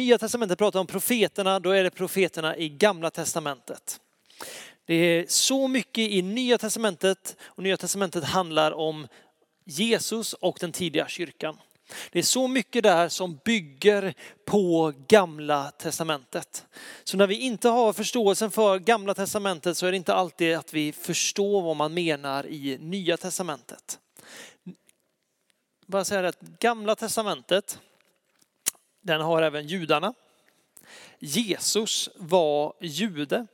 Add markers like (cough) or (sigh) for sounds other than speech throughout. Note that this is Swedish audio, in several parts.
Nya testamentet pratar om profeterna, då är det profeterna i gamla testamentet. Det är så mycket i nya testamentet och nya testamentet handlar om Jesus och den tidiga kyrkan. Det är så mycket där som bygger på gamla testamentet. Så när vi inte har förståelsen för gamla testamentet så är det inte alltid att vi förstår vad man menar i nya testamentet. Bara säga att gamla testamentet, den har även judarna. Jesus var jude.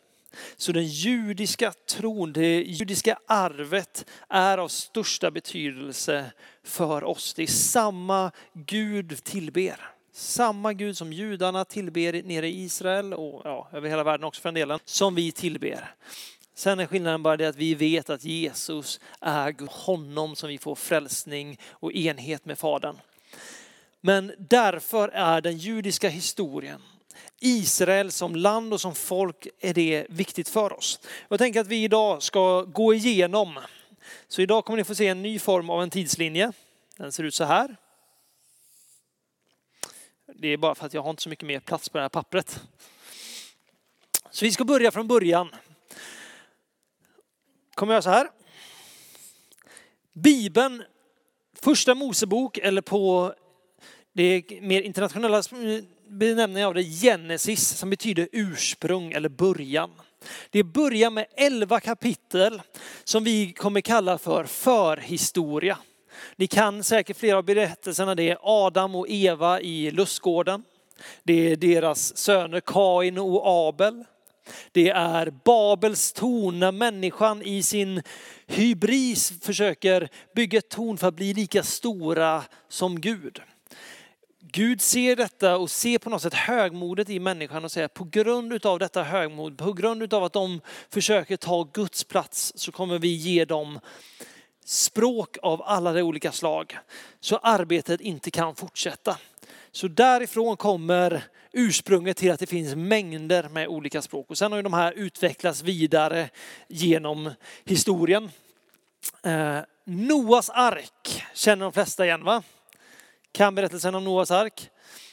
Så den judiska tron, det judiska arvet är av största betydelse för oss. Det är samma Gud tillber. Samma Gud som judarna tillber nere i Israel och ja, över hela världen också för den delen, som vi tillber. Sen är skillnaden bara det att vi vet att Jesus är honom som vi får frälsning och enhet med Fadern. Men därför är den judiska historien Israel som land och som folk är det viktigt för oss. Jag tänker att vi idag ska gå igenom. Så idag kommer ni få se en ny form av en tidslinje. Den ser ut så här. Det är bara för att jag har inte så mycket mer plats på det här pappret. Så vi ska börja från början. Kommer jag så här. Bibeln, första Mosebok eller på det mer internationella benämningen av det Genesis som betyder ursprung eller början. Det börjar med elva kapitel som vi kommer kalla för förhistoria. Ni kan säkert flera av berättelserna. Det är Adam och Eva i lustgården. Det är deras söner Kain och Abel. Det är Babels torn när människan i sin hybris försöker bygga ett torn för att bli lika stora som Gud. Gud ser detta och ser på något sätt högmodet i människan och säger på grund av detta högmod, på grund av att de försöker ta Guds plats så kommer vi ge dem språk av alla de olika slag. Så arbetet inte kan fortsätta. Så därifrån kommer ursprunget till att det finns mängder med olika språk. Och sen har ju de här utvecklats vidare genom historien. Eh, Noas ark känner de flesta igen va? Kan berättelsen om Noas ark.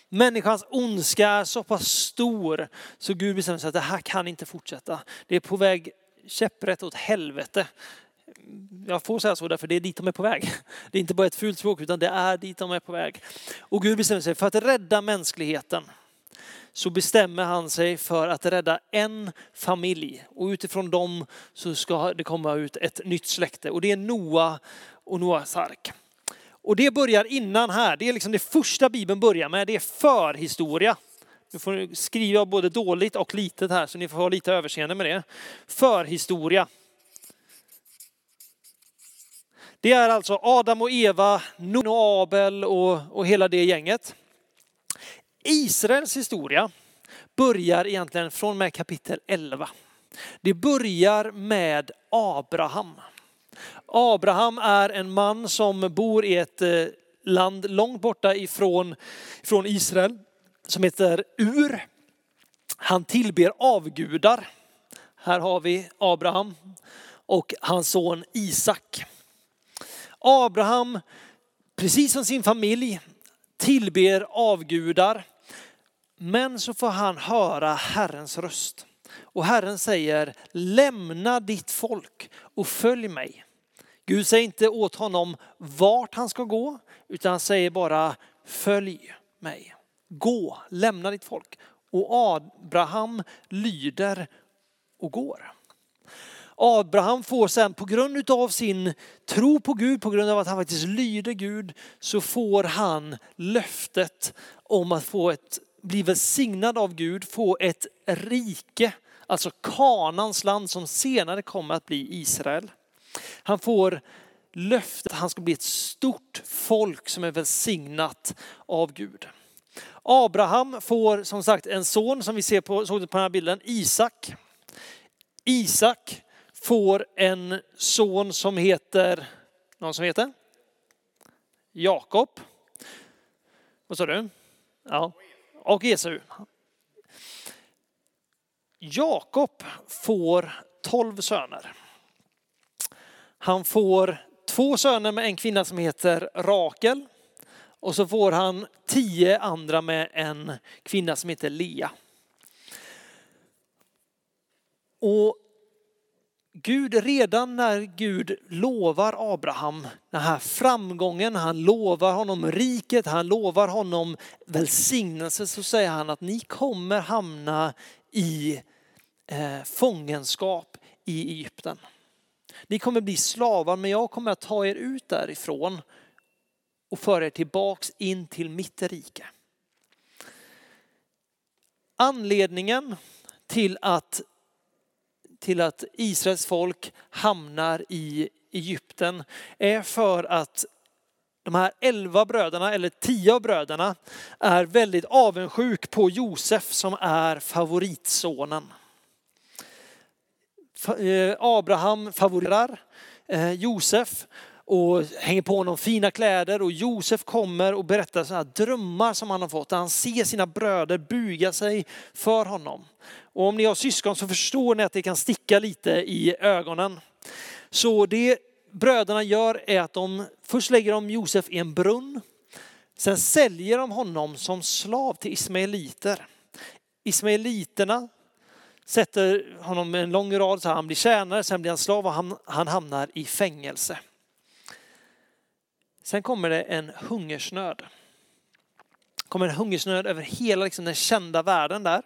Människans ondska är så pass stor så Gud bestämmer sig att det här kan inte fortsätta. Det är på väg käpprätt åt helvete. Jag får säga så därför det är dit de är på väg. Det är inte bara ett fult språk utan det är dit de är på väg. Och Gud bestämmer sig för att rädda mänskligheten så bestämmer han sig för att rädda en familj och utifrån dem så ska det komma ut ett nytt släkte och det är Noa och Noas ark. Och det börjar innan här. Det är liksom det första Bibeln börjar med. Det är förhistoria. Nu får ni skriva både dåligt och litet här så ni får ha lite överseende med det. Förhistoria. Det är alltså Adam och Eva, Nun och Abel och, och hela det gänget. Israels historia börjar egentligen från med kapitel 11. Det börjar med Abraham. Abraham är en man som bor i ett eh, land långt borta ifrån, ifrån Israel som heter Ur. Han tillber avgudar. Här har vi Abraham och hans son Isak. Abraham, precis som sin familj, tillber avgudar. Men så får han höra Herrens röst. Och Herren säger, lämna ditt folk och följ mig. Gud säger inte åt honom vart han ska gå, utan han säger bara följ mig. Gå, lämna ditt folk. Och Abraham lyder och går. Abraham får sen på grund av sin tro på Gud, på grund av att han faktiskt lyder Gud, så får han löftet om att få ett, bli välsignad av Gud, få ett rike, alltså Kanans land som senare kommer att bli Israel. Han får löftet att han ska bli ett stort folk som är välsignat av Gud. Abraham får som sagt en son som vi ser på, såg på den här bilden, Isak. Isak får en son som heter, någon som heter? Jakob. Vad sa du? Ja, och Esau. Jakob får tolv söner. Han får två söner med en kvinna som heter Rakel och så får han tio andra med en kvinna som heter Lea. Och Gud, redan när Gud lovar Abraham den här framgången, han lovar honom riket, han lovar honom välsignelse, så säger han att ni kommer hamna i eh, fångenskap i Egypten. Ni kommer bli slavar, men jag kommer att ta er ut därifrån och föra er tillbaks in till mitt rike. Anledningen till att till att Israels folk hamnar i Egypten är för att de här elva bröderna, eller tio av bröderna, är väldigt avundsjuk på Josef som är favoritsonen. Eh, Abraham favoriserar eh, Josef och hänger på honom fina kläder och Josef kommer och berättar sådana drömmar som han har fått. Han ser sina bröder buga sig för honom. Och om ni har syskon så förstår ni att det kan sticka lite i ögonen. Så det bröderna gör är att de först lägger de Josef i en brunn. Sen säljer de honom som slav till ismaeliter. Ismaeliterna sätter honom en lång rad så han blir tjänare, sen blir han slav och han, han hamnar i fängelse. Sen kommer det en hungersnöd. Det kommer en hungersnöd över hela liksom, den kända världen där.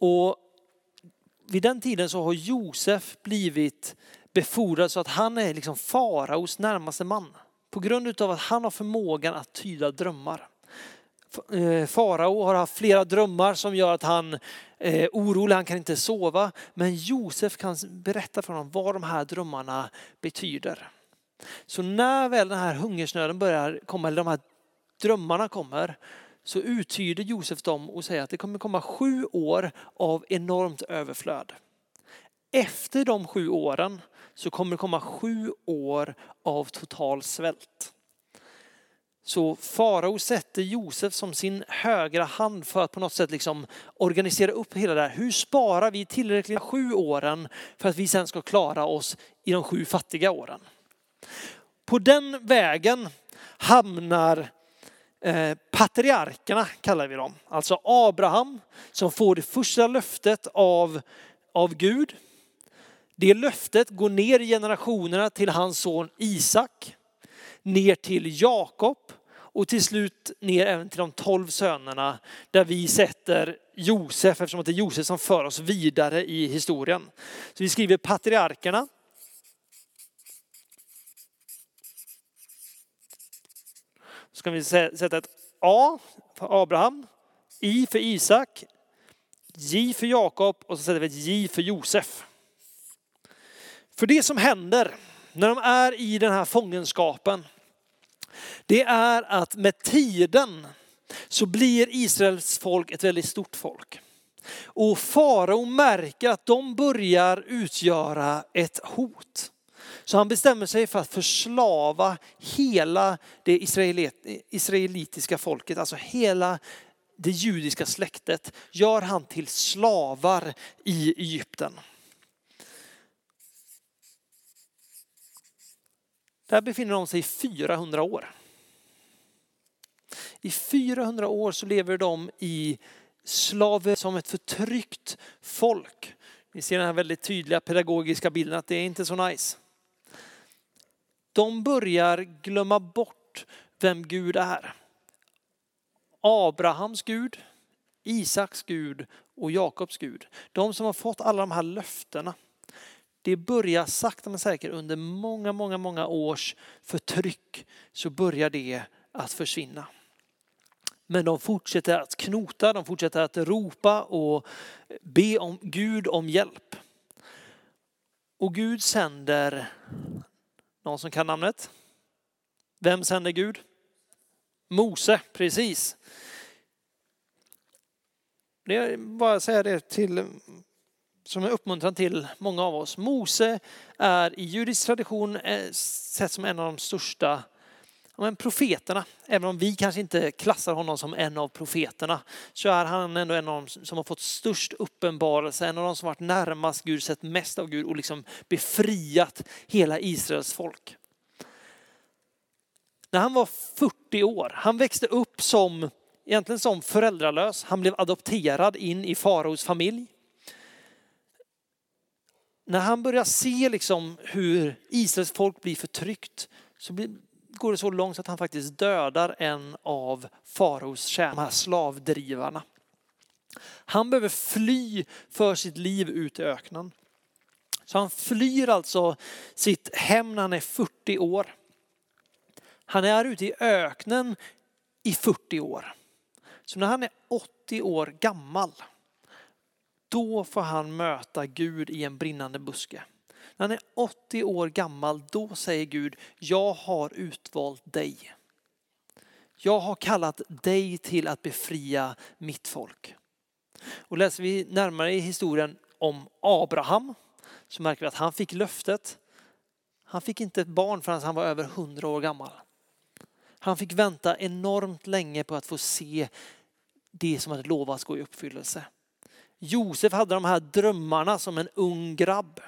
Och vid den tiden så har Josef blivit befordrad så att han är liksom faraos närmaste man. På grund av att han har förmågan att tyda drömmar. Eh, Farao har haft flera drömmar som gör att han är orolig, han kan inte sova. Men Josef kan berätta för honom vad de här drömmarna betyder. Så när väl den här hungersnöden börjar komma, eller de här drömmarna kommer, så uttyder Josef dem och säger att det kommer komma sju år av enormt överflöd. Efter de sju åren så kommer det komma sju år av total svält. Så farao sätter Josef som sin högra hand för att på något sätt liksom organisera upp hela det här. Hur sparar vi tillräckligt sju åren för att vi sen ska klara oss i de sju fattiga åren? På den vägen hamnar eh, patriarkerna, kallar vi dem. Alltså Abraham som får det första löftet av, av Gud. Det löftet går ner i generationerna till hans son Isak, ner till Jakob och till slut ner även till de tolv sönerna där vi sätter Josef eftersom det är Josef som för oss vidare i historien. Så vi skriver patriarkerna Så kan vi sätta ett A för Abraham, I för Isak, J för Jakob och så sätter vi ett J för Josef. För det som händer när de är i den här fångenskapen, det är att med tiden så blir Israels folk ett väldigt stort folk. Och farao märker att de börjar utgöra ett hot. Så han bestämmer sig för att förslava hela det israelitiska folket, alltså hela det judiska släktet, gör han till slavar i Egypten. Där befinner de sig i 400 år. I 400 år så lever de i slaver som ett förtryckt folk. Ni ser den här väldigt tydliga pedagogiska bilden att det är inte så nice de börjar glömma bort vem Gud är. Abrahams Gud, Isaks Gud och Jakobs Gud. De som har fått alla de här löftena. Det börjar sakta men säkert under många, många, många års förtryck så börjar det att försvinna. Men de fortsätter att knota, de fortsätter att ropa och be om Gud om hjälp. Och Gud sänder någon som kan namnet? Vem sänder Gud? Mose, precis. Det är bara att säga det till, som är uppmuntran till många av oss. Mose är i judisk tradition eh, sett som en av de största men profeterna. Även om vi kanske inte klassar honom som en av profeterna så är han ändå en av de som har fått störst uppenbarelse, en av de som varit närmast Gud, sett mest av Gud och liksom befriat hela Israels folk. när han var 40 år, han växte upp som, egentligen som föräldralös. Han blev adopterad in i faraos familj. När han börjar se liksom hur Israels folk blir förtryckt så blir, går det så långt att han faktiskt dödar en av faraos tjänare, slavdrivarna. Han behöver fly för sitt liv ut i öknen. Så han flyr alltså sitt hem när han är 40 år. Han är ute i öknen i 40 år. Så när han är 80 år gammal, då får han möta Gud i en brinnande buske. När han är 80 år gammal, då säger Gud, jag har utvalt dig. Jag har kallat dig till att befria mitt folk. Och läser vi närmare i historien om Abraham så märker vi att han fick löftet. Han fick inte ett barn förrän han var över 100 år gammal. Han fick vänta enormt länge på att få se det som hade lovats gå i uppfyllelse. Josef hade de här drömmarna som en ung grabb.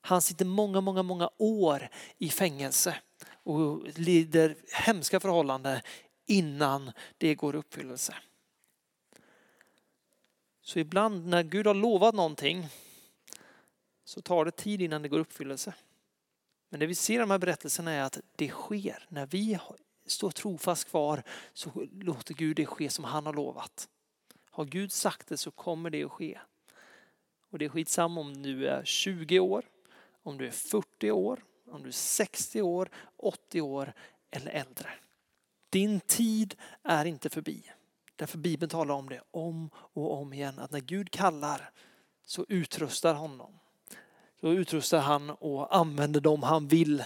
Han sitter många, många, många år i fängelse och lider hemska förhållanden innan det går i uppfyllelse. Så ibland när Gud har lovat någonting så tar det tid innan det går i uppfyllelse. Men det vi ser i de här berättelserna är att det sker. När vi står trofast kvar så låter Gud det ske som han har lovat. Har Gud sagt det så kommer det att ske. Och det är skitsamma om du är 20 år, om du är 40 år, om du är 60 år, 80 år eller äldre. Din tid är inte förbi. Därför Bibeln talar om det om och om igen. Att när Gud kallar så utrustar honom. Så utrustar han och använder dem han vill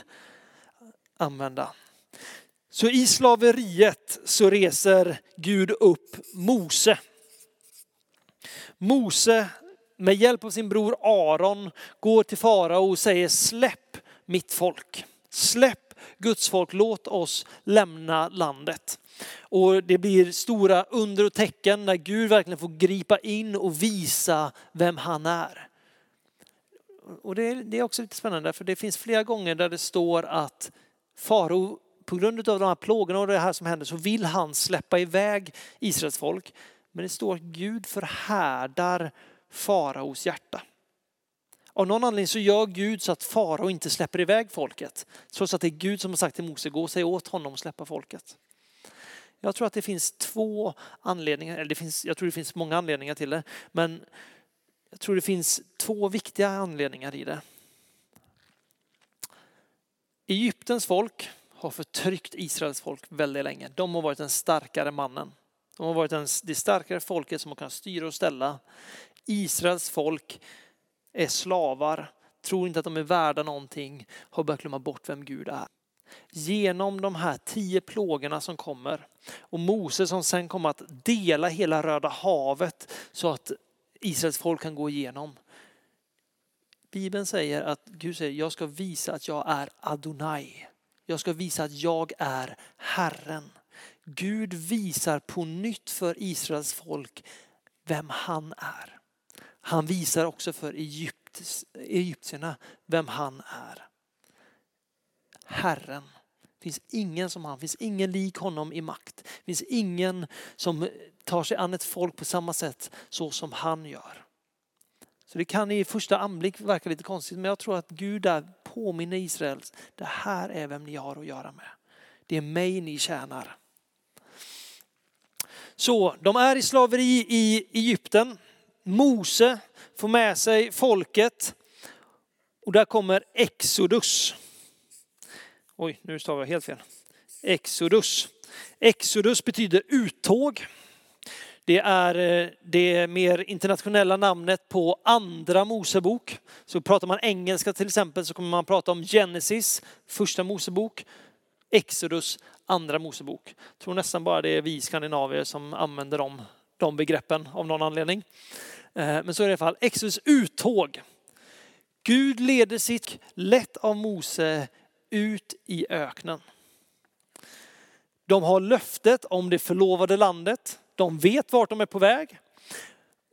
använda. Så i slaveriet så reser Gud upp Mose. Mose med hjälp av sin bror Aron går till farao och säger släpp mitt folk. Släpp Guds folk, låt oss lämna landet. Och det blir stora under och tecken när Gud verkligen får gripa in och visa vem han är. Och det är, det är också lite spännande för det finns flera gånger där det står att farao på grund av de här plågorna och det här som händer så vill han släppa iväg Israels folk. Men det står att Gud förhärdar faraos hjärta. Av någon anledning så gör Gud så att farao inte släpper iväg folket. Trots att det är Gud som har sagt till Mose, gå och säg åt honom att släppa folket. Jag tror att det finns två anledningar, eller det finns, jag tror det finns många anledningar till det, men jag tror det finns två viktiga anledningar i det. Egyptens folk har förtryckt Israels folk väldigt länge. De har varit den starkare mannen. De har varit det starkare folket som kan styra och ställa. Israels folk är slavar, tror inte att de är värda någonting, har börjat glömma bort vem Gud är. Genom de här tio plågorna som kommer och Mose som sen kommer att dela hela Röda havet så att Israels folk kan gå igenom. Bibeln säger att Gud säger, jag ska visa att jag är Adonai. Jag ska visa att jag är Herren. Gud visar på nytt för Israels folk vem han är. Han visar också för Egyptis, egyptierna vem han är. Herren. Det finns ingen som han, det finns ingen lik honom i makt. Det finns ingen som tar sig an ett folk på samma sätt så som han gör. Så det kan i första anblick verka lite konstigt men jag tror att Gud där påminner Israel, det här är vem ni har att göra med. Det är mig ni tjänar. Så de är i slaveri i Egypten. Mose får med sig folket och där kommer Exodus. Oj, nu stavar jag helt fel. Exodus. Exodus betyder uttåg. Det är eh, det mer internationella namnet på andra Mosebok. Så pratar man engelska till exempel så kommer man prata om Genesis, första Mosebok, Exodus, andra Mosebok. Jag tror nästan bara det är vi skandinavier som använder de, de begreppen av någon anledning. Eh, men så är det i alla fall Exodus uttåg. Gud leder sitt lätt av Mose ut i öknen. De har löftet om det förlovade landet. De vet vart de är på väg.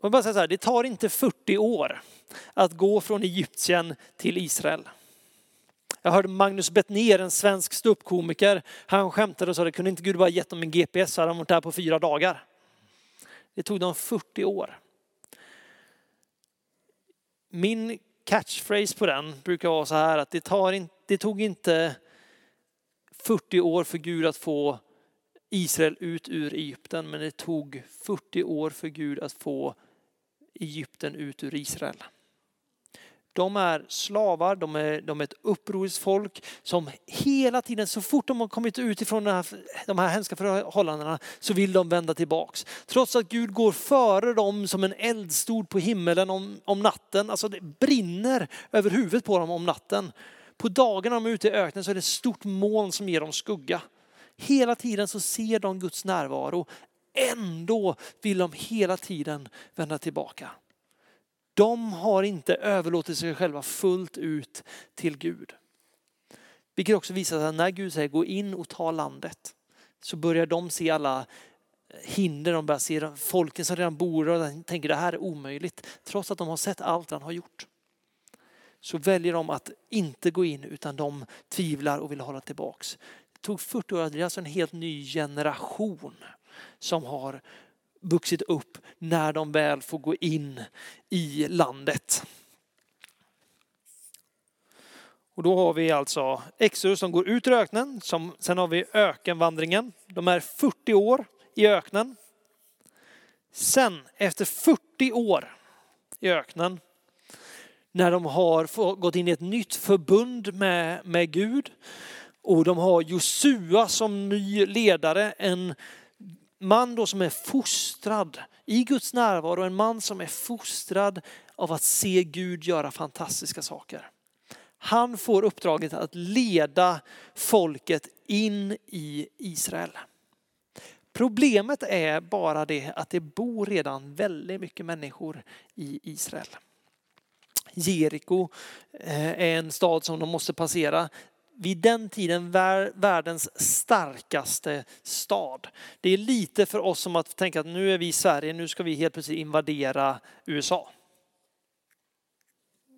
Och bara säga så här, det tar inte 40 år att gå från Egypten till Israel. Jag hörde Magnus Bettner, en svensk ståuppkomiker, han skämtade och sa det kunde inte Gud bara gett dem en GPS så hade de varit där på fyra dagar. Det tog dem 40 år. Min catchphrase på den brukar vara så här att det, tar in, det tog inte 40 år för Gud att få Israel ut ur Egypten, men det tog 40 år för Gud att få Egypten ut ur Israel. De är slavar, de är, de är ett upproriskt folk som hela tiden, så fort de har kommit ut ifrån de här, de här hemska förhållandena så vill de vända tillbaks. Trots att Gud går före dem som en eldstod på himmelen om, om natten. Alltså det brinner över huvudet på dem om natten. På dagarna de är ute i öknen så är det ett stort moln som ger dem skugga. Hela tiden så ser de Guds närvaro. Ändå vill de hela tiden vända tillbaka. De har inte överlåtit sig själva fullt ut till Gud. Vilket också visar sig att när Gud säger gå in och ta landet så börjar de se alla hinder, de börjar se folken som redan bor och tänker det här är omöjligt. Trots att de har sett allt han har gjort. Så väljer de att inte gå in utan de tvivlar och vill hålla tillbaks. Det tog 40 år, det är alltså en helt ny generation som har vuxit upp när de väl får gå in i landet. Och då har vi alltså Exodus som går ut ur öknen. Som, sen har vi ökenvandringen. De är 40 år i öknen. Sen efter 40 år i öknen, när de har gått in i ett nytt förbund med, med Gud och de har Josua som ny ledare, en man då som är fostrad i Guds närvaro, en man som är fostrad av att se Gud göra fantastiska saker. Han får uppdraget att leda folket in i Israel. Problemet är bara det att det bor redan väldigt mycket människor i Israel. Jeriko eh, är en stad som de måste passera vid den tiden världens starkaste stad. Det är lite för oss som att tänka att nu är vi i Sverige, nu ska vi helt plötsligt invadera USA.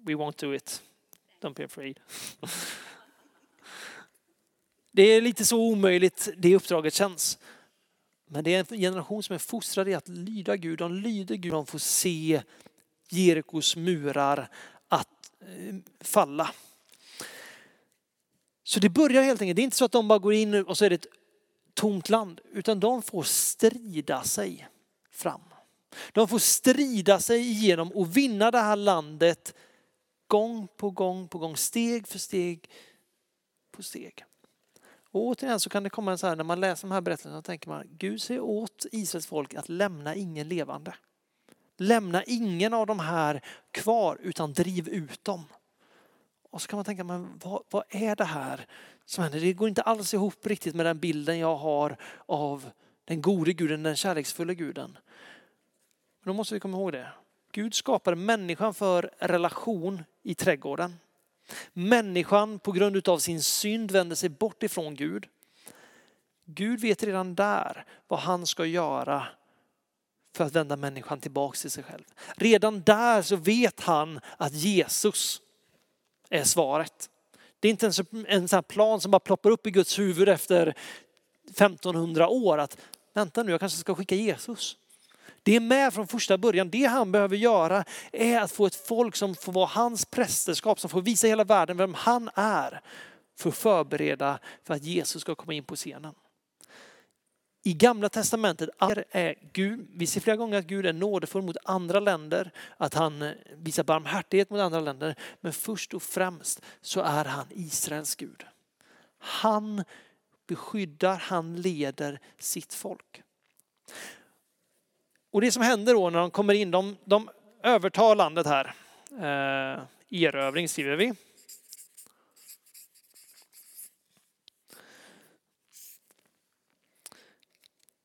We won't do it. Don't be afraid. (laughs) Det är lite så omöjligt det uppdraget känns. Men det är en generation som är fostrad i att lyda Gud. De lyder Gud, de får se Jerikos murar att eh, falla. Så det börjar helt enkelt, det är inte så att de bara går in och så är det ett tomt land, utan de får strida sig fram. De får strida sig igenom och vinna det här landet gång på gång på gång, steg för steg på steg. Och återigen så kan det komma en så här, när man läser de här berättelserna, så tänker man, Gud säger åt Israels folk att lämna ingen levande. Lämna ingen av de här kvar utan driv ut dem. Och så kan man tänka, men vad, vad är det här som händer? Det går inte alls ihop riktigt med den bilden jag har av den gode guden, den kärleksfulla guden. Men då måste vi komma ihåg det. Gud skapade människan för relation i trädgården. Människan på grund av sin synd vänder sig bort ifrån Gud. Gud vet redan där vad han ska göra för att vända människan tillbaka till sig själv. Redan där så vet han att Jesus är svaret. Det är inte en, en sån plan som bara ploppar upp i Guds huvud efter 1500 år att vänta nu, jag kanske ska skicka Jesus. Det är med från första början. Det han behöver göra är att få ett folk som får vara hans prästerskap, som får visa hela världen vem han är. För att förbereda för att Jesus ska komma in på scenen. I gamla testamentet är Gud, vi ser flera gånger att Gud är nådefull mot andra länder, att han eh, visar barmhärtighet mot andra länder. Men först och främst så är han Israels Gud. Han beskyddar, han leder sitt folk. Och det som händer då när de kommer in, de, de övertar landet här. Eh, erövring skriver vi.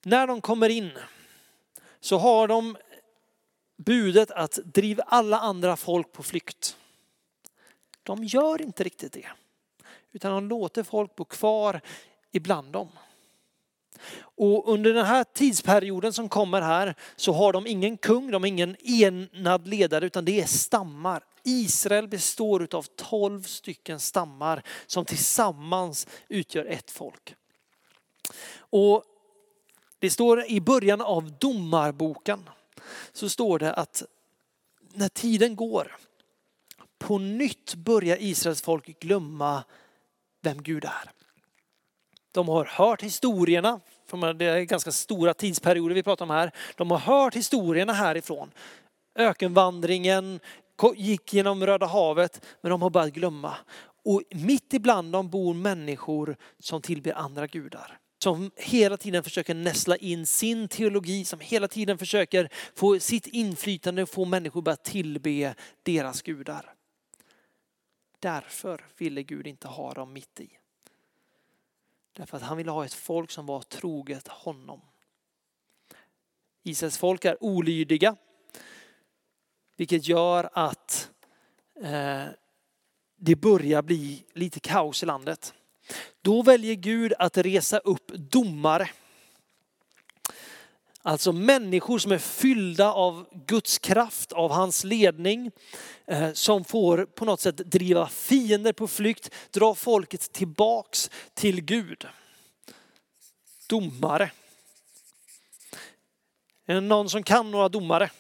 När de kommer in så har de budet att driva alla andra folk på flykt. De gör inte riktigt det. Utan de låter folk bo kvar ibland dem. Och under den här tidsperioden som kommer här så har de ingen kung, de har ingen enad ledare utan det är stammar. Israel består av tolv stycken stammar som tillsammans utgör ett folk. Och det står i början av domarboken så står det att när tiden går på nytt börjar Israels folk glömma vem Gud är. De har hört historierna, det är ganska stora tidsperioder vi pratar om här. De har hört historierna härifrån. Ökenvandringen, gick genom Röda havet, men de har börjat glömma. Och mitt ibland dem bor människor som tillber andra gudar. Som hela tiden försöker näsla in sin teologi, som hela tiden försöker få sitt inflytande och få människor att börja tillbe deras gudar. Därför ville Gud inte ha dem mitt i. Därför att han ville ha ett folk som var troget honom. Israels folk är olydiga. Vilket gör att eh, det börjar bli lite kaos i landet. Då väljer Gud att resa upp domare. Alltså människor som är fyllda av Guds kraft, av hans ledning, eh, som får på något sätt driva fiender på flykt, dra folket tillbaks till Gud. Domare. Är det någon som kan några domare?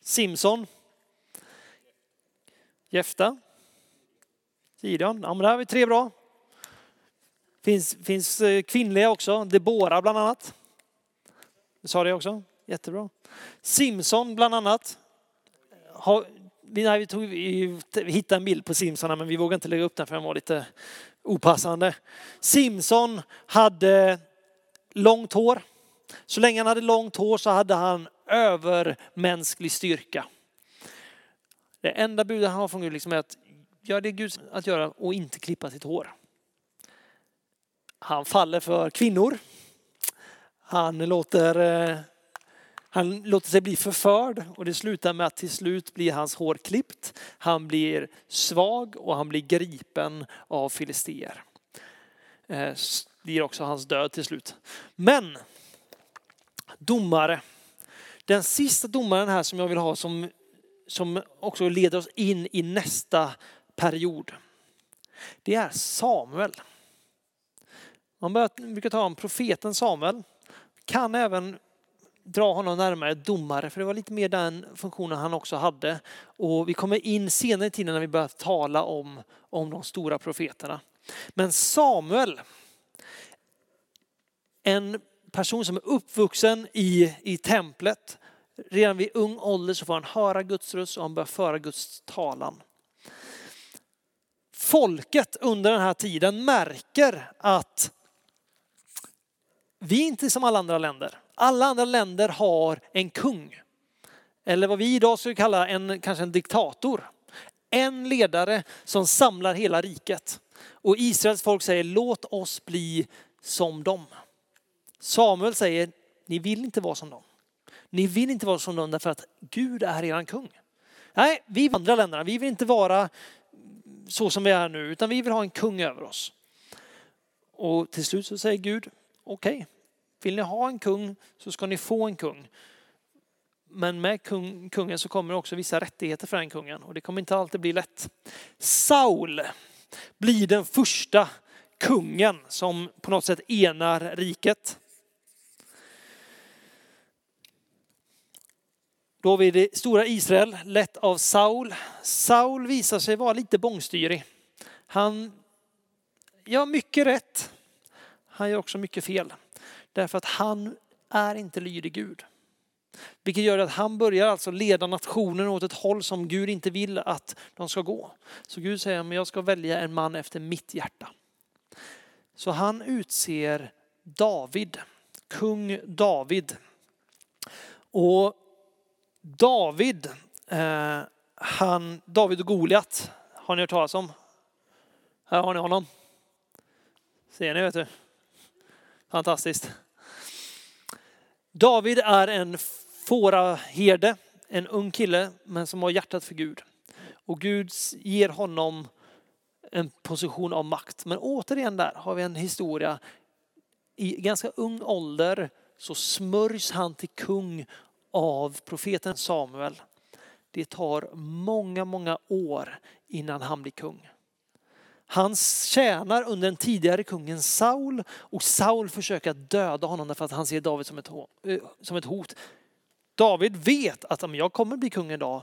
Simson. Jefta. Gideon. Ja, men där har vi tre bra. Finns, finns eh, kvinnliga också, Debora bland annat. Du sa det också, jättebra. Simson bland annat. Har, nej, vi, tog, vi hittade en bild på Simson men vi vågade inte lägga upp den för den var lite opassande. Simson hade långt hår. Så länge han hade långt hår så hade han övermänsklig styrka. Det enda budet han har från Gud liksom är att gör det Gud att göra och inte klippa sitt hår. Han faller för kvinnor. Han låter, eh, han låter sig bli förförd och det slutar med att till slut blir hans hår klippt. Han blir svag och han blir gripen av filister. Eh, det blir också hans död till slut. Men domare. Den sista domaren här som jag vill ha som, som också leder oss in i nästa period. Det är Samuel. Man brukar ta om profeten Samuel. Kan även dra honom närmare domare, för det var lite mer den funktionen han också hade. Och vi kommer in senare i tiden när vi börjar tala om, om de stora profeterna. Men Samuel, en person som är uppvuxen i, i templet, redan vid ung ålder så får han höra Guds röst och han börjar föra Guds talan. Folket under den här tiden märker att vi är inte som alla andra länder. Alla andra länder har en kung. Eller vad vi idag skulle kalla en, kanske en diktator. En ledare som samlar hela riket. Och Israels folk säger låt oss bli som dem. Samuel säger ni vill inte vara som dem. Ni vill inte vara som dem därför att Gud är eran kung. Nej, vi andra länderna, vi vill inte vara så som vi är nu utan vi vill ha en kung över oss. Och till slut så säger Gud okej, okay, vill ni ha en kung så ska ni få en kung. Men med kung, kungen så kommer också vissa rättigheter för den kungen och det kommer inte alltid bli lätt. Saul blir den första kungen som på något sätt enar riket. Då har vi det stora Israel, lett av Saul. Saul visar sig vara lite bångstyrig. Han gör mycket rätt. Han gör också mycket fel. Därför att han är inte lydig Gud. Vilket gör att han börjar alltså leda nationen åt ett håll som Gud inte vill att de ska gå. Så Gud säger, men jag ska välja en man efter mitt hjärta. Så han utser David, kung David. Och David, eh, han, David och Goliat, har ni hört talas om? Här har ni honom. Ser ni vet du. Fantastiskt. David är en fåraherde, en ung kille, men som har hjärtat för Gud. Och Gud ger honom en position av makt. Men återigen där har vi en historia. I ganska ung ålder så smörjs han till kung av profeten Samuel. Det tar många, många år innan han blir kung. Han tjänar under den tidigare kungen Saul och Saul försöker döda honom därför att han ser David som ett, eh, som ett hot. David vet att jag kommer bli kung idag,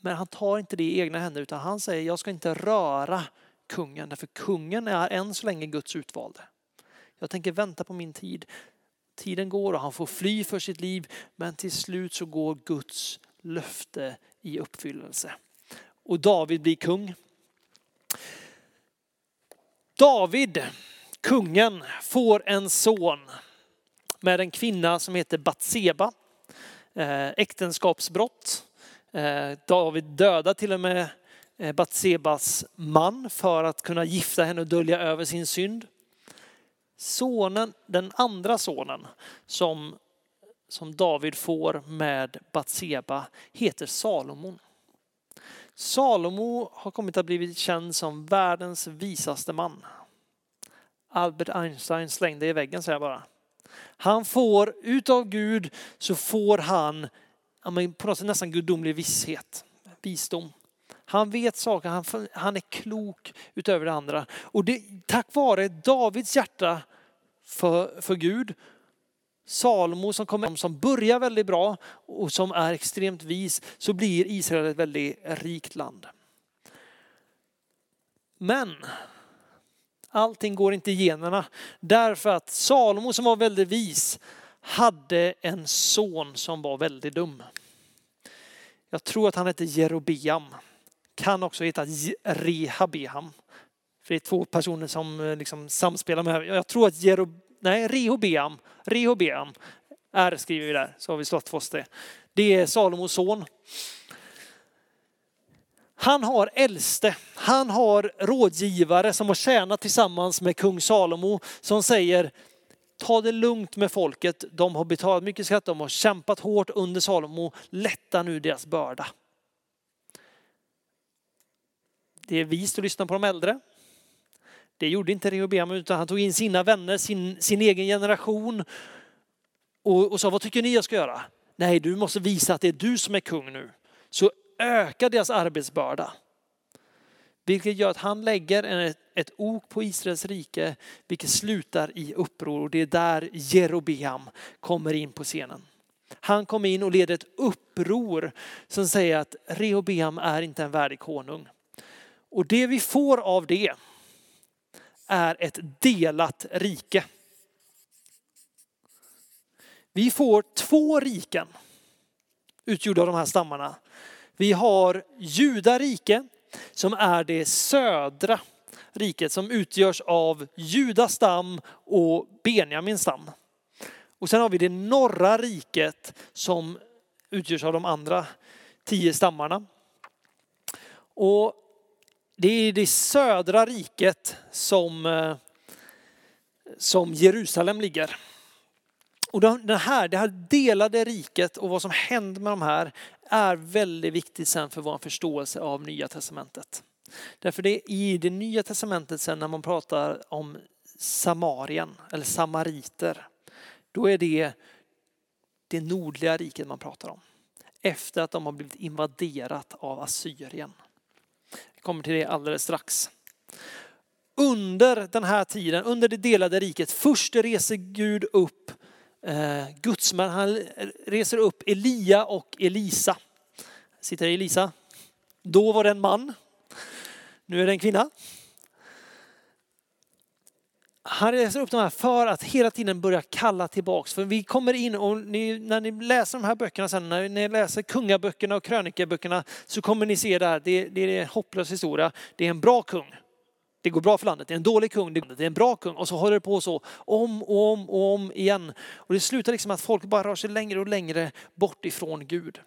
men han tar inte det i egna händer utan han säger jag ska inte röra kungen därför kungen är än så länge Guds utvalde. Jag tänker vänta på min tid. Tiden går och han får fly för sitt liv men till slut så går Guds löfte i uppfyllelse. Och David blir kung. David, kungen, får en son med en kvinna som heter Batseba. Eh, äktenskapsbrott. Eh, David dödar till och med eh, Batsebas man för att kunna gifta henne och dölja över sin synd. Sonen, den andra sonen som, som David får med Batseba heter Salomon. Salomo har kommit att bli känd som världens visaste man. Albert Einstein slängde i väggen säger jag bara. Han får, utav Gud så får han på något sätt nästan gudomlig visshet, visdom. Han vet saker, han, han är klok utöver det andra. Och det, tack vare Davids hjärta för, för Gud, Salomo som kommer som börjar väldigt bra och som är extremt vis, så blir Israel ett väldigt rikt land. Men allting går inte i generna därför att Salomo som var väldigt vis hade en son som var väldigt dum. Jag tror att han hette Jerobeam. Kan också heta Rehabeham. För det är två personer som eh, liksom samspelar med Jag tror att Jerob... Nej, Rehobeam. Rehobeam. R skriver vi där, så har vi slått fast det. Det är Salomos son. Han har äldste, han har rådgivare som har tjänat tillsammans med kung Salomo som säger ta det lugnt med folket. De har betalat mycket skatt, de har kämpat hårt under Salomo. Lätta nu deras börda. Det är vist att lyssna på de äldre. Det gjorde inte Rehobeam utan han tog in sina vänner, sin, sin egen generation och, och sa vad tycker ni jag ska göra? Nej, du måste visa att det är du som är kung nu. Så öka deras arbetsbörda. Vilket gör att han lägger ett, ett ok på Israels rike, vilket slutar i uppror. Och det är där Jerobeam kommer in på scenen. Han kommer in och leder ett uppror som säger att Rehobeam är inte en värdig konung. Och det vi får av det är ett delat rike. Vi får två riken utgjorda av de här stammarna. Vi har Judarike som är det södra riket som utgörs av Judas stam och Benjamins stam. Och sen har vi det norra riket som utgörs av de andra tio stammarna. Och det är det södra riket som, eh, som Jerusalem ligger. Och det här, det här delade riket och vad som händer med de här är väldigt viktigt sen för vår förståelse av Nya Testamentet. Därför det är i det Nya Testamentet sen när man pratar om Samarien eller samariter, då är det det nordliga riket man pratar om. Efter att de har blivit invaderat av Assyrien. Jag kommer till det alldeles strax. Under den här tiden, under det delade riket, först reser Gud upp eh, gudsmän. Han reser upp Elia och Elisa. Sitter Elisa. Då var det en man. Nu är det en kvinna. Han reser upp de här för att hela tiden börja kalla tillbaks. För vi kommer in och ni, när ni läser de här böckerna sen, när ni läser kungaböckerna och krönikeböckerna så kommer ni se där, det, det är en hopplös historia. Det är en bra kung. Det går bra för landet. Det är en dålig kung, det är en bra kung. Och så håller det på så om och om och om igen. Och det slutar liksom att folk bara rör sig längre och längre bort ifrån Gud.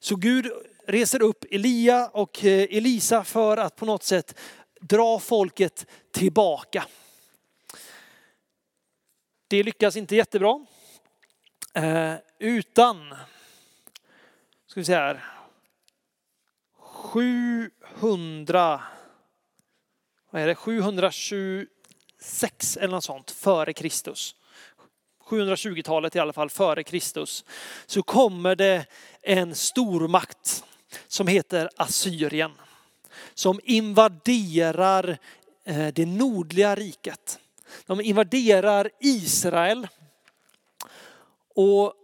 Så Gud reser upp Elia och eh, Elisa för att på något sätt dra folket tillbaka. Det lyckas inte jättebra. Eh, utan, ska vi se här, 700 vad är det, 726 eller något sånt före Kristus. 720-talet i alla fall före Kristus. Så kommer det en stormakt som heter Assyrien. Som invaderar eh, det nordliga riket. De invaderar Israel. Och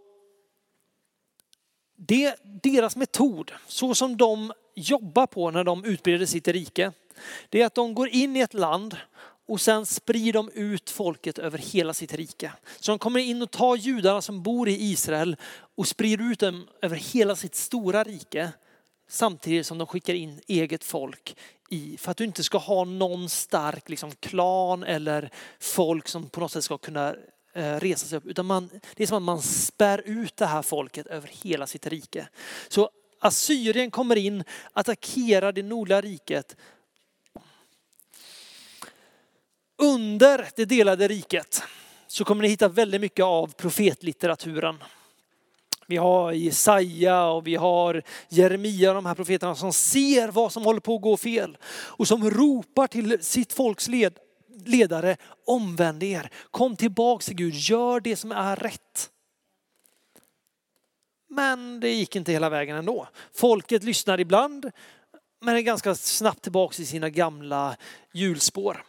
det, deras metod, så som de jobbar på när de utbreder sitt rike, det är att de går in i ett land och sen sprider de ut folket över hela sitt rike. Så de kommer in och tar judarna som bor i Israel och sprider ut dem över hela sitt stora rike. Samtidigt som de skickar in eget folk i, för att du inte ska ha någon stark liksom, klan eller folk som på något sätt ska kunna eh, resa sig upp. Utan man, det är som att man spär ut det här folket över hela sitt rike. Så Assyrien kommer in, attackerar det nordliga riket. Under det delade riket så kommer ni hitta väldigt mycket av profetlitteraturen. Vi har Jesaja och vi har Jeremia, de här profeterna som ser vad som håller på att gå fel och som ropar till sitt folks led, ledare, omvänd er, kom tillbaks till Gud, gör det som är rätt. Men det gick inte hela vägen ändå. Folket lyssnar ibland, men är ganska snabbt tillbaks i sina gamla hjulspår.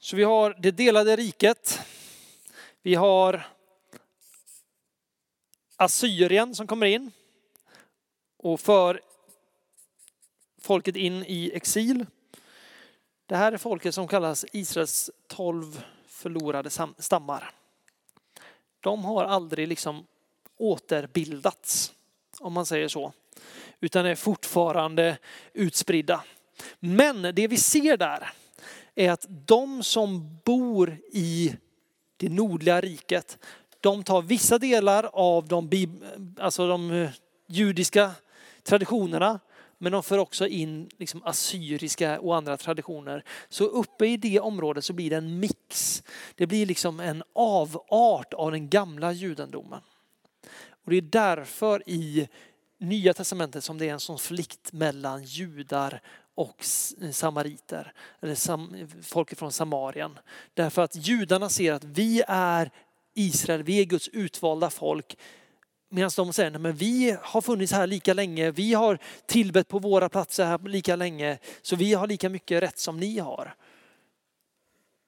Så vi har det delade riket. Vi har Assyrien som kommer in och för folket in i exil. Det här är folket som kallas Israels tolv förlorade stammar. De har aldrig liksom återbildats, om man säger så, utan är fortfarande utspridda. Men det vi ser där är att de som bor i det nordliga riket, de tar vissa delar av de, alltså de eh, judiska traditionerna, men de för också in liksom assyriska och andra traditioner. Så uppe i det området så blir det en mix. Det blir liksom en avart av den gamla judendomen. Och det är därför i Nya Testamentet som det är en sån flikt mellan judar och eh, samariter, eller sam, eh, folk från Samarien. Därför att judarna ser att vi är Israel, vi är Guds utvalda folk. Medan de säger, men vi har funnits här lika länge, vi har tillbett på våra platser här lika länge, så vi har lika mycket rätt som ni har.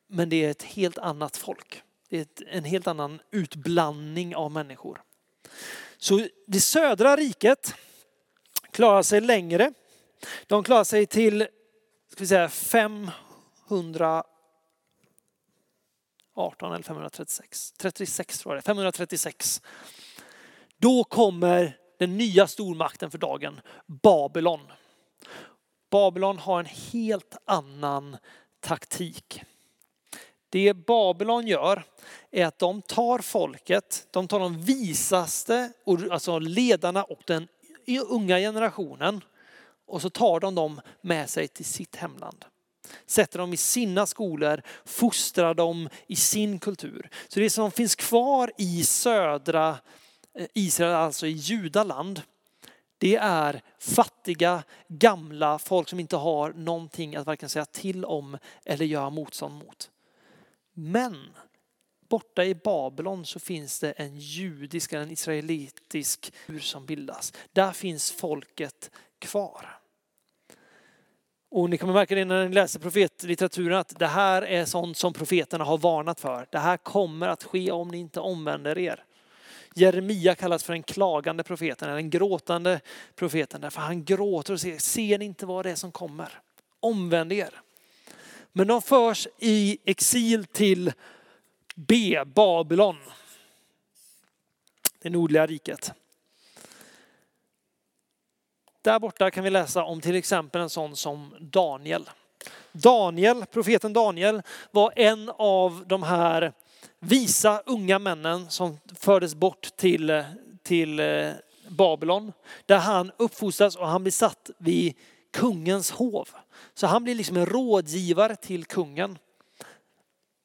Men det är ett helt annat folk. Det är en helt annan utblandning av människor. Så det södra riket klarar sig längre. De klarar sig till ska vi säga, 500 18 eller 536. 36 tror jag det 536. Då kommer den nya stormakten för dagen, Babylon. Babylon har en helt annan taktik. Det Babylon gör är att de tar folket, de tar de visaste, alltså ledarna och den unga generationen och så tar de dem med sig till sitt hemland sätter dem i sina skolor, fostrar dem i sin kultur. Så det som finns kvar i södra eh, Israel, alltså i judaland, det är fattiga, gamla folk som inte har någonting att varken säga till om eller göra motstånd mot. Men borta i Babylon så finns det en judisk, en israelitisk ur som bildas. Där finns folket kvar. Och ni kommer märka det när ni läser profetlitteraturen att det här är sånt som profeterna har varnat för. Det här kommer att ske om ni inte omvänder er. Jeremia kallas för den klagande profeten, eller den gråtande profeten, därför han gråter och säger, ser ni inte vad det är som kommer? Omvänd er. Men de förs i exil till B, Babylon, det nordliga riket. Där borta kan vi läsa om till exempel en sån som Daniel. Daniel, profeten Daniel var en av de här visa unga männen som fördes bort till, till eh, Babylon. Där han uppfostras och han blir satt vid kungens hov. Så han blir liksom en rådgivare till kungen.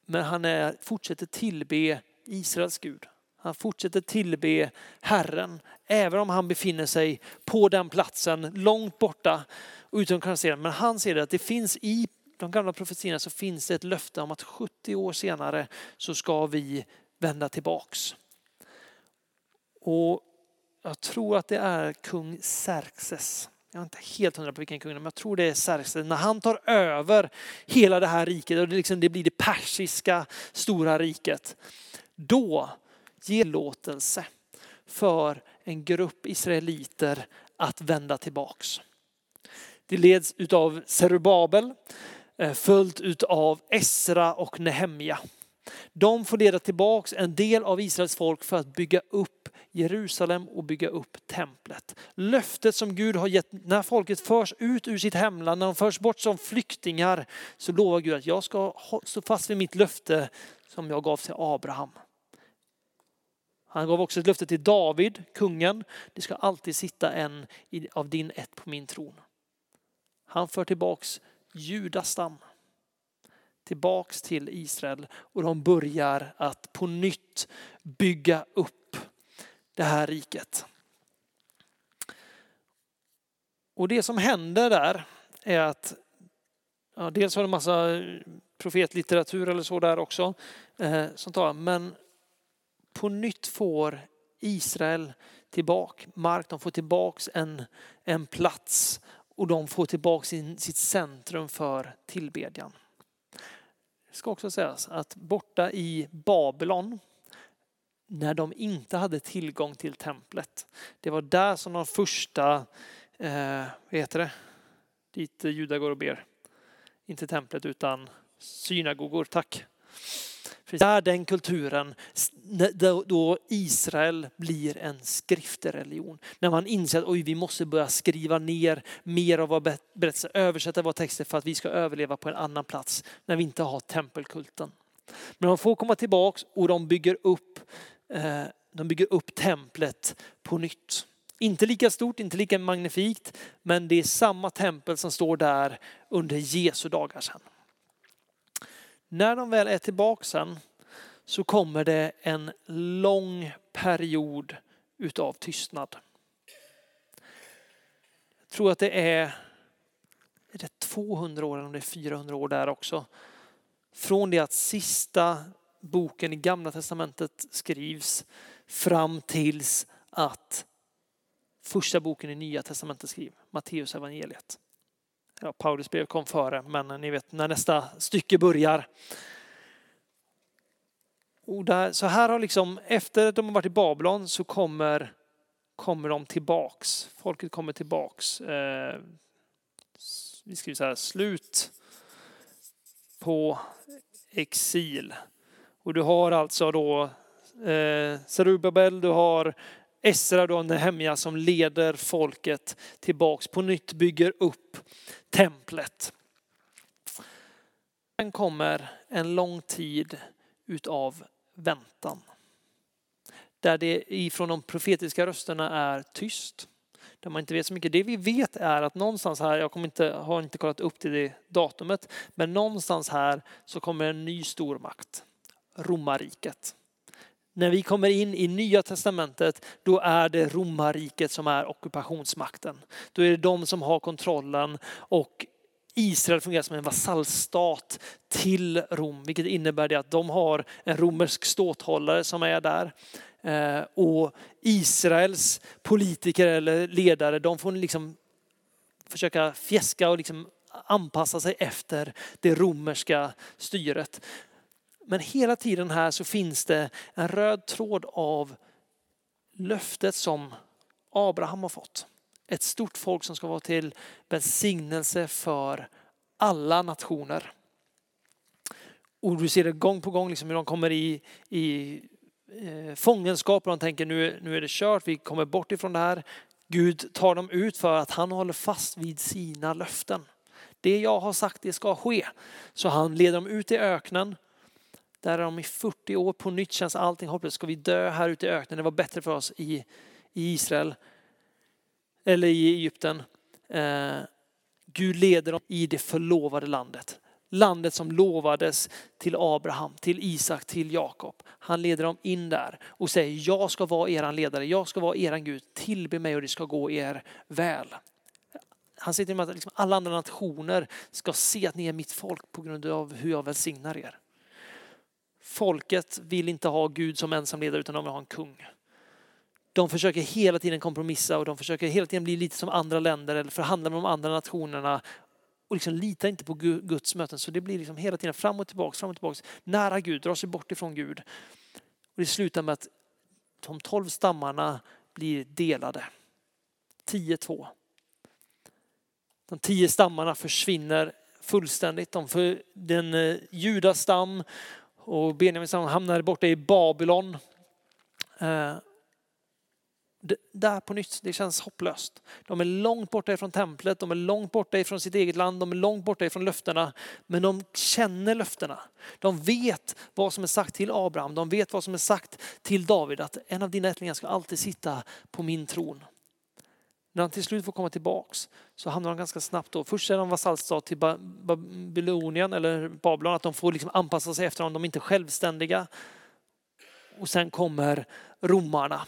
Men han är, fortsätter tillbe Israels Gud. Han fortsätter tillbe Herren, även om han befinner sig på den platsen, långt borta utan att kunna se den. Men han ser det att det finns i de gamla profetierna så finns det ett löfte om att 70 år senare så ska vi vända tillbaks. Och jag tror att det är kung Xerxes. Jag är inte helt hundra på vilken kung men jag tror det är Xerxes. När han tar över hela det här riket och det, liksom, det blir det persiska stora riket. Då ger låtelse för en grupp israeliter att vända tillbaks. Det leds utav Zerubabel eh, följt utav Esra och Nehemja. De får leda tillbaks en del av Israels folk för att bygga upp Jerusalem och bygga upp templet. Löftet som Gud har gett när folket förs ut ur sitt hemland, när de förs bort som flyktingar, så lovar Gud att jag ska stå fast vid mitt löfte som jag gav till Abraham. Han gav också ett löfte till David, kungen. Det ska alltid sitta en av din ett på min tron. Han för tillbaks Judas stam tillbaks till Israel och de börjar att på nytt bygga upp det här riket. Och det som händer där är att ja, dels har det massa profetlitteratur eller så där också eh, som talar, men på nytt får Israel tillbaka mark, de får tillbaks en, en plats och de får tillbaka sin, sitt centrum för tillbedjan. Det ska också sägas att borta i Babylon, när de inte hade tillgång till templet, det var där som de första, eh, vad heter det, dit judar går och ber. Inte templet utan synagogor, tack. För där den kulturen, då Israel blir en skriftereligion. När man inser att oj, vi måste börja skriva ner mer av vad berättelser, översätta våra texter för att vi ska överleva på en annan plats när vi inte har tempelkulten. Men de får komma tillbaks och de bygger upp, eh, de bygger upp templet på nytt. Inte lika stort, inte lika magnifikt, men det är samma tempel som står där under Jesu dagar sedan. När de väl är tillbaka sen så kommer det en lång period utav tystnad. Jag tror att det är, är det 200 år eller om det är 400 år där också. Från det att sista boken i gamla testamentet skrivs fram tills att första boken i nya testamentet skrivs, Matteus evangeliet ja, Paulus brev kom före, men ni vet när nästa stycke börjar. Och där, så här har liksom, efter att de har varit i Babylon så kommer, kommer de tillbaks. Folket kommer tillbaks. Eh, vi skriver så här, slut på exil. Och du har alltså då eh, Zerubabel, du har Esra du har Nehemja som leder folket tillbaks, på nytt bygger upp templet. Sen kommer en lång tid utav väntan. Där det ifrån de profetiska rösterna är tyst. Där man inte vet så mycket. Det vi vet är att någonstans här, jag kommer inte, har inte kollat upp till det datumet, men någonstans här så kommer en ny stormakt. Romarriket. När vi kommer in i Nya Testamentet, då är det romarriket som är ockupationsmakten. Då är det de som har kontrollen och Israel fungerar som en vasallstat till Rom, vilket innebär det att de har en romersk ståthållare som är där. Eh, och Israels politiker eller ledare, de får liksom försöka fjäska och liksom anpassa sig efter det romerska styret. Men hela tiden här så finns det en röd tråd av löftet som Abraham har fått. Ett stort folk som ska vara till välsignelse för alla nationer. Och du ser det gång på gång, liksom hur de kommer i, i eh, fångenskap och de tänker nu, nu är det kört, vi kommer bort ifrån det här. Gud tar dem ut för att han håller fast vid sina löften. Det jag har sagt det ska ske. Så han leder dem ut i öknen där är de i 40 år, på nytt känns allting hopplöst. Ska vi dö här ute i öknen? Det var bättre för oss i, i Israel. Eller i Egypten. Eh, Gud leder dem i det förlovade landet. landet som lovades till Abraham, till Isak, till Jakob. Han leder dem in där och säger jag ska vara eran ledare, jag ska vara eran Gud, tillbe mig och det ska gå er väl. Han säger till att liksom alla andra nationer ska se att ni är mitt folk på grund av hur jag välsignar er. Folket vill inte ha Gud som ensam ledare utan de vill ha en kung. De försöker hela tiden kompromissa och de försöker hela tiden bli lite som andra länder eller förhandla med de andra nationerna och liksom litar inte på Guds möten. Så det blir liksom hela tiden fram och tillbaka, fram och tillbaka. Nära Gud, drar sig bort ifrån Gud. Och det slutar med att de tolv stammarna blir delade. 10-2. De tio stammarna försvinner fullständigt. De för, den eh, stam och Benjamins stam hamnar borta i Babylon. Eh, där på nytt, det känns hopplöst. De är långt borta ifrån templet, de är långt borta ifrån sitt eget land, de är långt borta ifrån löftena. Men de känner löftena. De vet vad som är sagt till Abraham, de vet vad som är sagt till David, att en av dina ättlingar ska alltid sitta på min tron. När han till slut får komma tillbaks så hamnar han ganska snabbt då. Först är de vasallstat till Babylonien eller Babylon, att de får liksom anpassa sig efter honom, de är inte självständiga. Och sen kommer romarna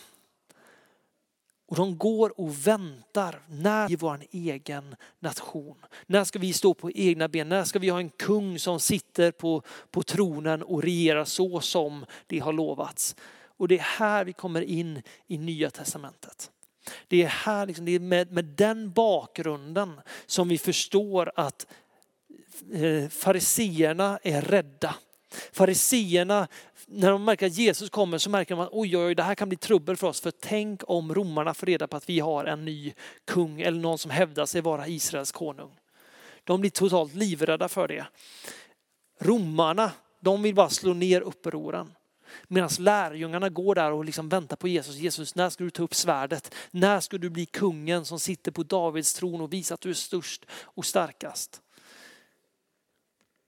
och de går och väntar. När i vår egen nation? När ska vi stå på egna ben? När ska vi ha en kung som sitter på, på tronen och regerar så som det har lovats? Och det är här vi kommer in i Nya Testamentet. Det är här, liksom, det är med, med den bakgrunden som vi förstår att eh, fariseerna är rädda. Fariseerna när de märker att Jesus kommer så märker de att oj, oj, det här kan bli trubbel för oss. För tänk om romarna får reda på att vi har en ny kung eller någon som hävdar sig vara Israels konung. De blir totalt livrädda för det. Romarna, de vill bara slå ner upproren. Medan lärjungarna går där och liksom väntar på Jesus. Jesus, när ska du ta upp svärdet? När ska du bli kungen som sitter på Davids tron och visa att du är störst och starkast?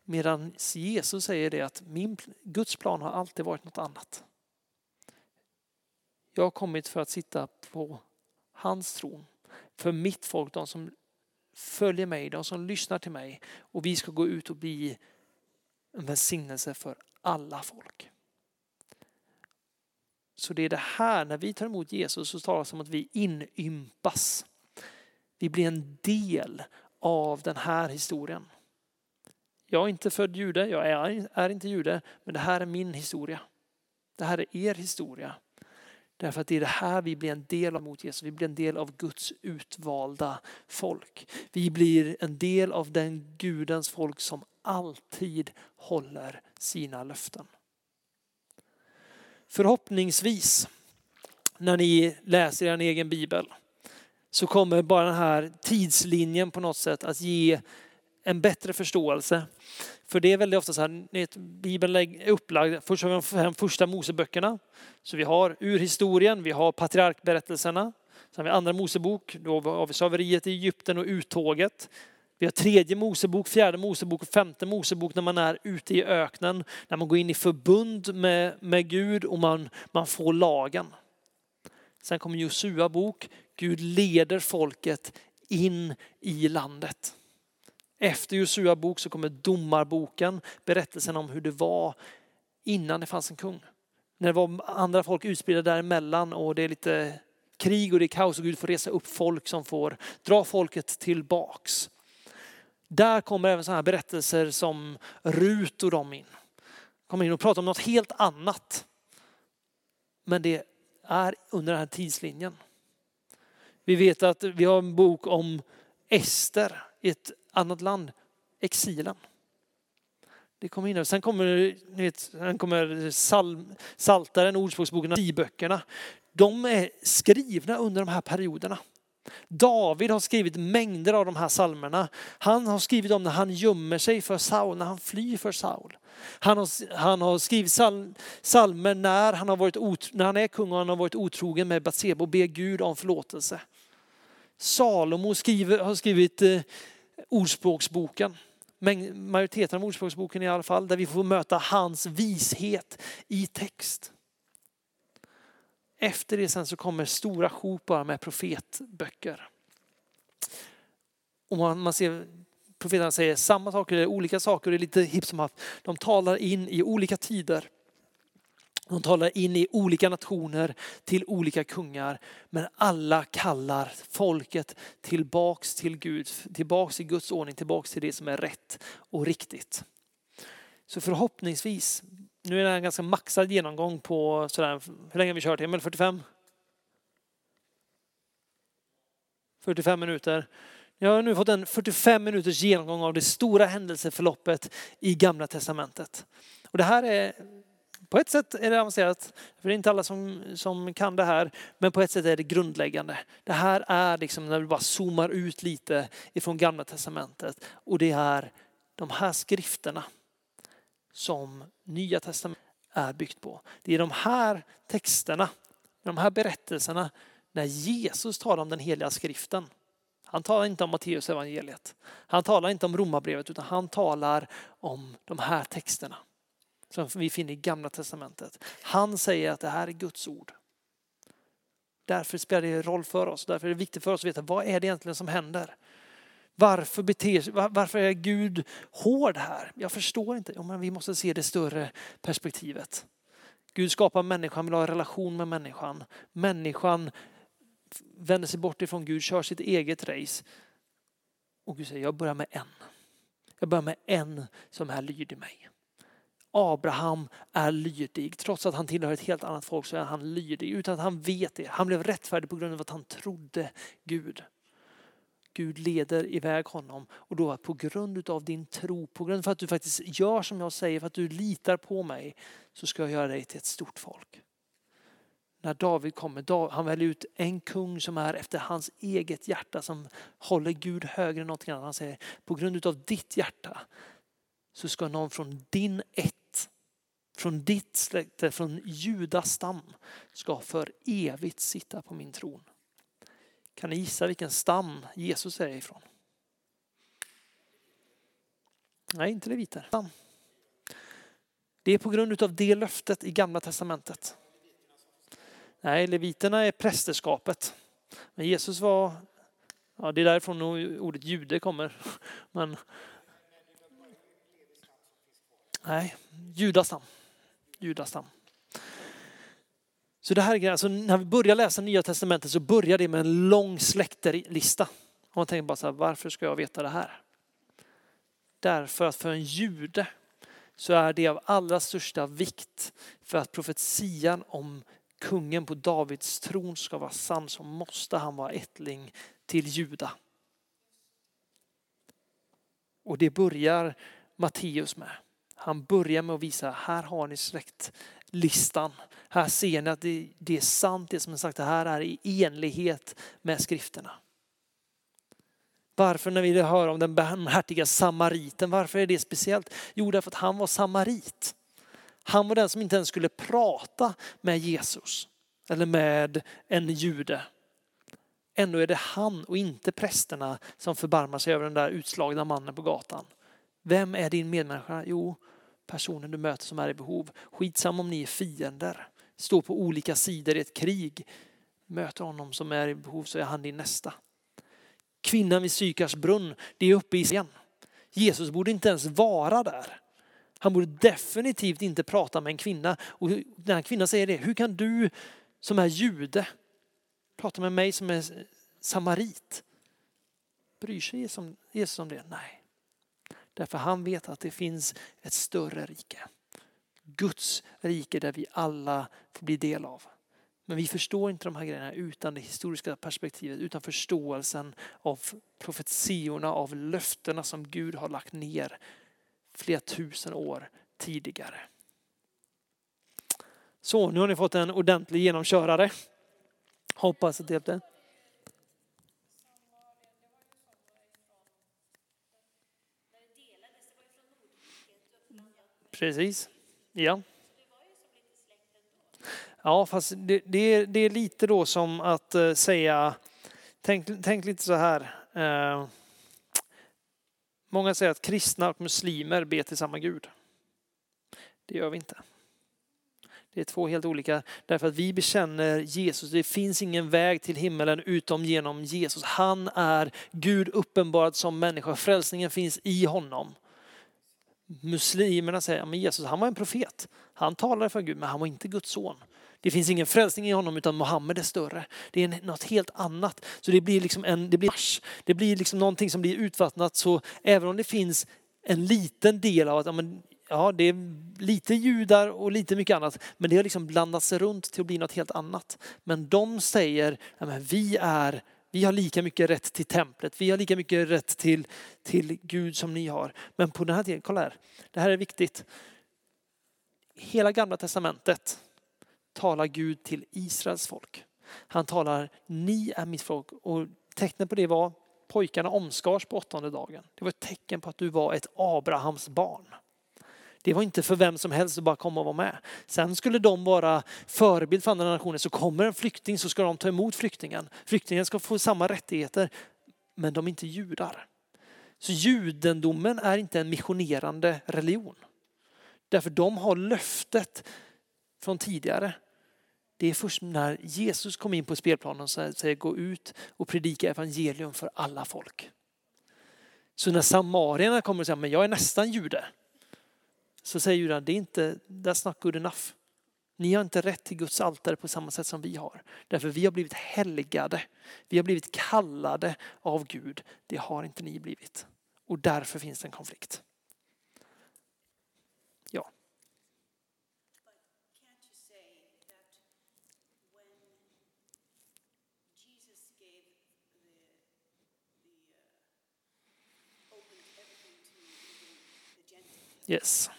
Medan Jesus säger det att min, Guds plan har alltid varit något annat. Jag har kommit för att sitta på hans tron. För mitt folk, de som följer mig, de som lyssnar till mig. Och vi ska gå ut och bli en välsignelse för alla folk. Så det är det här, när vi tar emot Jesus så talas det om att vi inympas. Vi blir en del av den här historien. Jag är inte född jude, jag är, är inte jude, men det här är min historia. Det här är er historia. Därför att det är det här vi blir en del av mot Jesus. Vi blir en del av Guds utvalda folk. Vi blir en del av den Gudens folk som alltid håller sina löften. Förhoppningsvis när ni läser er egen bibel så kommer bara den här tidslinjen på något sätt att ge en bättre förståelse. För det är väldigt ofta så här, Bibeln är upplagd, först har vi de fem första Moseböckerna. Så vi har urhistorien, vi har patriarkberättelserna. Sen har vi andra Mosebok, då har vi slaveriet i Egypten och uttåget. Vi har tredje Mosebok, fjärde Mosebok och femte Mosebok när man är ute i öknen. När man går in i förbund med, med Gud och man, man får lagen. Sen kommer Josua bok, Gud leder folket in i landet. Efter Josua bok så kommer domarboken, berättelsen om hur det var innan det fanns en kung. När det var andra folk utspridda däremellan och det är lite krig och det är kaos och Gud får resa upp folk som får dra folket tillbaks. Där kommer även sådana här berättelser som Rut och de in. Kommer in och pratar om något helt annat. Men det är under den här tidslinjen. Vi vet att vi har en bok om Ester i ett annat land, exilen. Det kommer in. Sen kommer, ni vet, sen kommer salm, Saltaren, Ordspråksboken, böckerna. De är skrivna under de här perioderna. David har skrivit mängder av de här salmerna. Han har skrivit om när han gömmer sig för Saul, när han flyr för Saul. Han har, han har skrivit sal, salmer när han, har varit när han är kung och han har varit otrogen med Batseba och ber Gud om förlåtelse. Salomo skriver, har skrivit eh, Ordspråksboken. Majoriteten av Ordspråksboken i alla fall, där vi får möta hans vishet i text. Efter det sen så kommer stora sjok bara med profetböcker. Och man, man ser profeterna säger samma saker, olika saker, det är lite hipp som happ. De talar in i olika tider. De talar in i olika nationer till olika kungar, men alla kallar folket tillbaks till Gud, tillbaks till Guds ordning, tillbaks till det som är rätt och riktigt. Så förhoppningsvis, nu är det en ganska maxad genomgång på sådär, hur länge har vi kört? Emil, 45? 45 minuter. Jag har nu fått en 45 minuters genomgång av det stora händelseförloppet i Gamla Testamentet. Och det här är, på ett sätt är det avancerat, för det är inte alla som, som kan det här, men på ett sätt är det grundläggande. Det här är liksom när vi bara zoomar ut lite ifrån Gamla Testamentet och det är de här skrifterna som Nya Testamentet är byggt på. Det är de här texterna, de här berättelserna när Jesus talar om den heliga skriften. Han talar inte om Matteus evangeliet. Han talar inte om Romarbrevet utan han talar om de här texterna som vi finner i gamla testamentet. Han säger att det här är Guds ord. Därför spelar det roll för oss. Därför är det viktigt för oss att veta vad är det egentligen som händer. Varför, beter, varför är Gud hård här? Jag förstår inte. Ja, men vi måste se det större perspektivet. Gud skapar människan, vill ha en relation med människan. Människan vänder sig bort ifrån Gud, kör sitt eget race. Och Gud säger, jag börjar med en. Jag börjar med en som är lydig mig. Abraham är lydig. Trots att han tillhör ett helt annat folk så är han lydig utan att han vet det. Han blev rättfärdig på grund av att han trodde Gud. Gud leder iväg honom och då på grund av din tro, på grund av att du faktiskt gör som jag säger, för att du litar på mig så ska jag göra dig till ett stort folk när David kommer, han väljer ut en kung som är efter hans eget hjärta som håller Gud högre än någonting annat. Han säger på grund av ditt hjärta så ska någon från din ett, från ditt släkte, från Judas stam ska för evigt sitta på min tron. Kan ni gissa vilken stam Jesus är ifrån? Nej, inte leviter. Det är på grund av det löftet i gamla testamentet. Nej, leviterna är prästerskapet. Men Jesus var, ja det är därifrån ordet jude kommer. (laughs) Men Nej, judastam. judastam. Så det här är alltså när vi börjar läsa Nya Testamentet så börjar det med en lång släkterlista. Och man tänker bara så här, varför ska jag veta det här? Därför att för en jude så är det av allra största vikt för att profetian om kungen på Davids tron ska vara sann så måste han vara ättling till Juda. Och det börjar Matteus med. Han börjar med att visa, här har ni släkt listan. Här ser ni att det, det är sant det som är sagt, det här är i enlighet med skrifterna. Varför när vi hör om den barmhärtiga samariten, varför är det speciellt? Jo, därför att han var samarit. Han var den som inte ens skulle prata med Jesus eller med en jude. Ändå är det han och inte prästerna som förbarmar sig över den där utslagna mannen på gatan. Vem är din medmänniska? Jo, personen du möter som är i behov. Skitsam om ni är fiender, står på olika sidor i ett krig. Möter honom som är i behov så är han din nästa. Kvinnan vid Sykars brunn, det är uppe i scen. Jesus borde inte ens vara där. Han borde definitivt inte prata med en kvinna. Och den här kvinnan säger det, hur kan du som är jude prata med mig som är samarit? Bryr sig Jesus om det? Nej. Därför han vet att det finns ett större rike. Guds rike där vi alla får bli del av. Men vi förstår inte de här grejerna utan det historiska perspektivet, utan förståelsen av profetiorna, av löftena som Gud har lagt ner flera tusen år tidigare. Så, nu har ni fått en ordentlig genomkörare. Hoppas att det hjälpte. Precis, ja. Ja, fast det, det, är, det är lite då som att eh, säga, tänk, tänk lite så här. Eh, många säger att kristna och muslimer ber till samma Gud. Det gör vi inte. Det är två helt olika, därför att vi bekänner Jesus. Det finns ingen väg till himmelen utom genom Jesus. Han är Gud uppenbarad som människa. Frälsningen finns i honom. Muslimerna säger att Jesus han var en profet. Han talade för Gud, men han var inte Guds son. Det finns ingen frälsning i honom utan Mohammed är större. Det är något helt annat. Så det blir liksom en, det blir, det blir liksom någonting som blir utvattnat. Så även om det finns en liten del av att ja, men, ja, det är lite judar och lite mycket annat, men det har liksom blandats runt till att bli något helt annat. Men de säger, ja, men vi är vi har lika mycket rätt till templet, vi har lika mycket rätt till, till Gud som ni har. Men på den här tiden, kolla här, det här är viktigt. Hela gamla testamentet talar Gud till Israels folk. Han talar, ni är mitt folk. Och tecknet på det var pojkarna omskars på åttonde dagen. Det var ett tecken på att du var ett Abrahams barn. Det var inte för vem som helst att bara komma och vara med. Sen skulle de vara förebild för andra nationer. Så kommer en flykting så ska de ta emot flyktingen. Flyktingen ska få samma rättigheter, men de är inte judar. Så judendomen är inte en missionerande religion. Därför de har löftet från tidigare. Det är först när Jesus kom in på spelplanen och säger gå ut och predika evangelium för alla folk. Så när samarierna kommer och säger men jag är nästan jude. Så säger judarna det är inte, that's not good enough. Ni har inte rätt till Guds altare på samma sätt som vi har. Därför vi har blivit helgade. Vi har blivit kallade av Gud. Det har inte ni blivit. Och därför finns det en konflikt. Yes.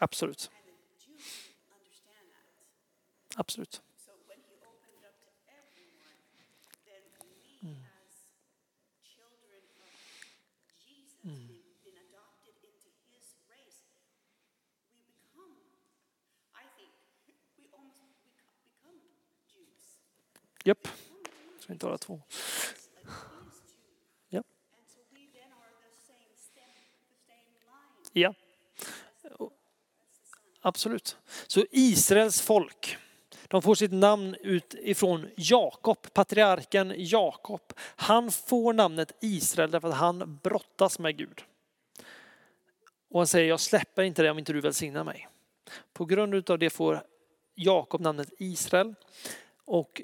Absolut. Absolut. Japp. Ska inte vara två. Ja. Ja. Absolut. Så Israels folk, de får sitt namn utifrån Jakob, patriarken Jakob. Han får namnet Israel därför att han brottas med Gud. Och han säger, jag släpper inte det om inte du välsignar mig. På grund av det får Jakob namnet Israel. Och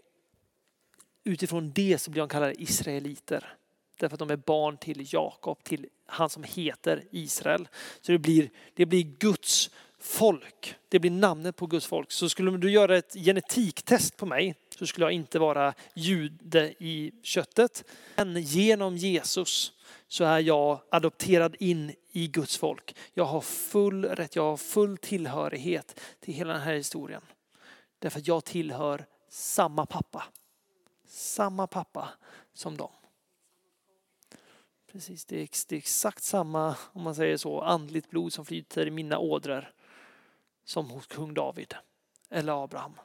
utifrån det så blir de kallade israeliter. Därför att de är barn till Jakob, till han som heter Israel. Så det blir, det blir Guds folk. Det blir namnet på Guds folk. Så skulle du göra ett genetiktest på mig så skulle jag inte vara jude i köttet. Men genom Jesus så är jag adopterad in i Guds folk. Jag har full rätt, jag har full tillhörighet till hela den här historien. Därför att jag tillhör samma pappa samma pappa som dem. Precis, det är, det är exakt samma, om man säger så, andligt blod som flyter i mina ådror som hos kung David eller Abraham.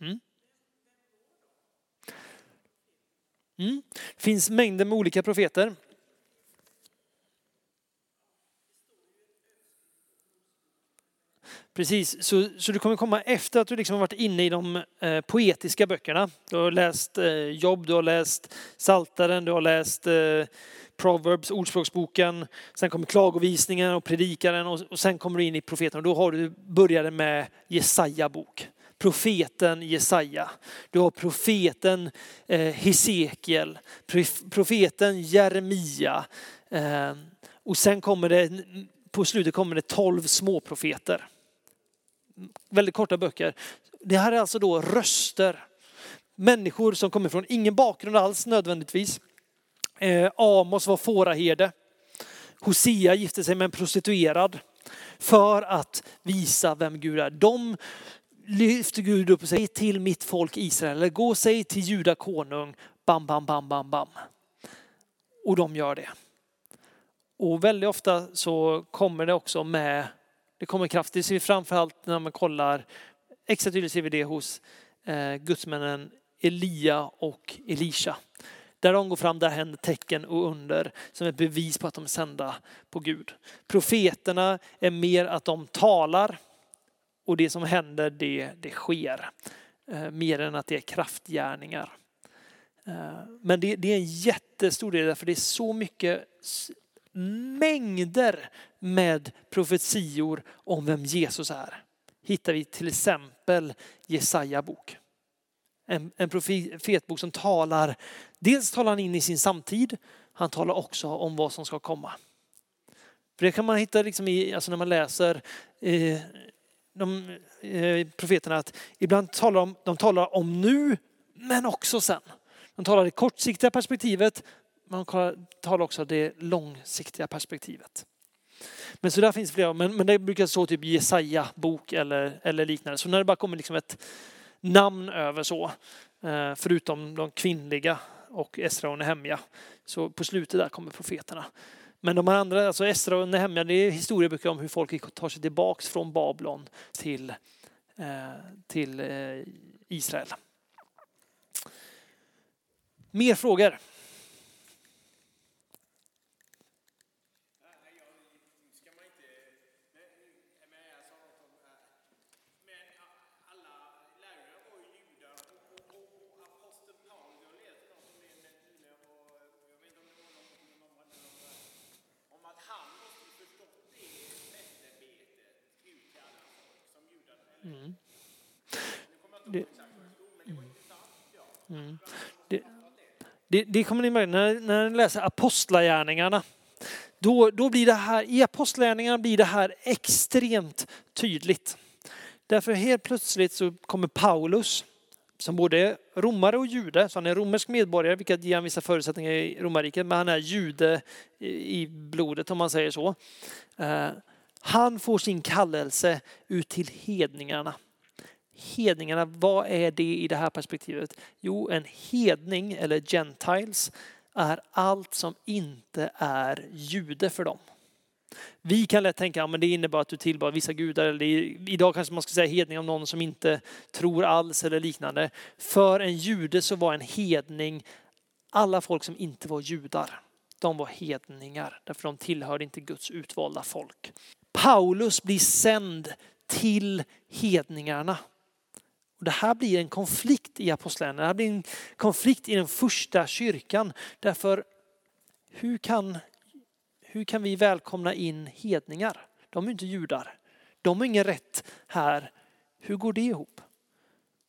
Mm. Mm. Det finns mängder med olika profeter. Precis, så, så du kommer komma efter att du liksom har varit inne i de eh, poetiska böckerna. Du har läst eh, Jobb, du har läst Saltaren, du har läst eh, Proverbs, Ordspråksboken. Sen kommer klagovisningen och predikaren och, och sen kommer du in i profeten. Och då har du började med Jesaja bok. Profeten Jesaja. Du har profeten eh, Hesekiel, profeten Jeremia. Eh, och sen kommer det, på slutet kommer det tolv småprofeter väldigt korta böcker. Det här är alltså då röster. Människor som kommer från ingen bakgrund alls nödvändigtvis. Eh, Amos var fåraherde. Hosea gifte sig med en prostituerad för att visa vem Gud är. De lyfter Gud upp och säger till mitt folk Israel, eller gå och säg till juda konung, bam, bam, bam, bam, bam. Och de gör det. Och väldigt ofta så kommer det också med det kommer kraft. Det ser vi framförallt när man kollar, extra tydligt ser vi det hos eh, gudsmännen Elia och Elisha. Där de går fram, där händer tecken och under som ett bevis på att de är sända på Gud. Profeterna är mer att de talar och det som händer det, det sker. Eh, mer än att det är kraftgärningar. Eh, men det, det, är en jättestor del för det är så mycket mängder med profetior om vem Jesus är. Hittar vi till exempel Jesaja bok. En, en profetbok som talar, dels talar han in i sin samtid, han talar också om vad som ska komma. För det kan man hitta liksom i, alltså när man läser eh, de, eh, profeterna, att ibland talar de, de talar om nu, men också sen. De talar det kortsiktiga perspektivet, man talar också det långsiktiga perspektivet. Men så där finns flera, men, men det brukar stå typ Jesaja bok eller, eller liknande. Så när det bara kommer liksom ett namn över så, eh, förutom de kvinnliga och Esra och Nehemja, så på slutet där kommer profeterna. Men de andra, alltså Esra och Nehemja, det är historieböcker om hur folk tar sig tillbaks från Babylon till, eh, till eh, Israel. Mer frågor? Mm. Det, mm. det, det, det, kommer ni märka när, när ni läser apostlagärningarna. Då, då blir det här, I apostlagärningarna blir det här extremt tydligt. Därför helt plötsligt så kommer Paulus, som både är romare och jude, så han är romersk medborgare, vilket ger han vissa förutsättningar i romarriket, men han är jude i blodet om man säger så. Eh, han får sin kallelse ut till hedningarna. Hedningarna, vad är det i det här perspektivet? Jo, en hedning eller gentiles är allt som inte är jude för dem. Vi kan lätt tänka att ja, det innebär att du tillbar vissa gudar. Eller idag kanske man ska säga hedning om någon som inte tror alls eller liknande. För en jude så var en hedning alla folk som inte var judar. De var hedningar därför de tillhörde inte Guds utvalda folk. Paulus blir sänd till hedningarna. Och det här blir en konflikt i apostlagärningarna. Det här blir en konflikt i den första kyrkan. Därför hur kan, hur kan vi välkomna in hedningar? De är inte judar. De har ingen rätt här. Hur går det ihop?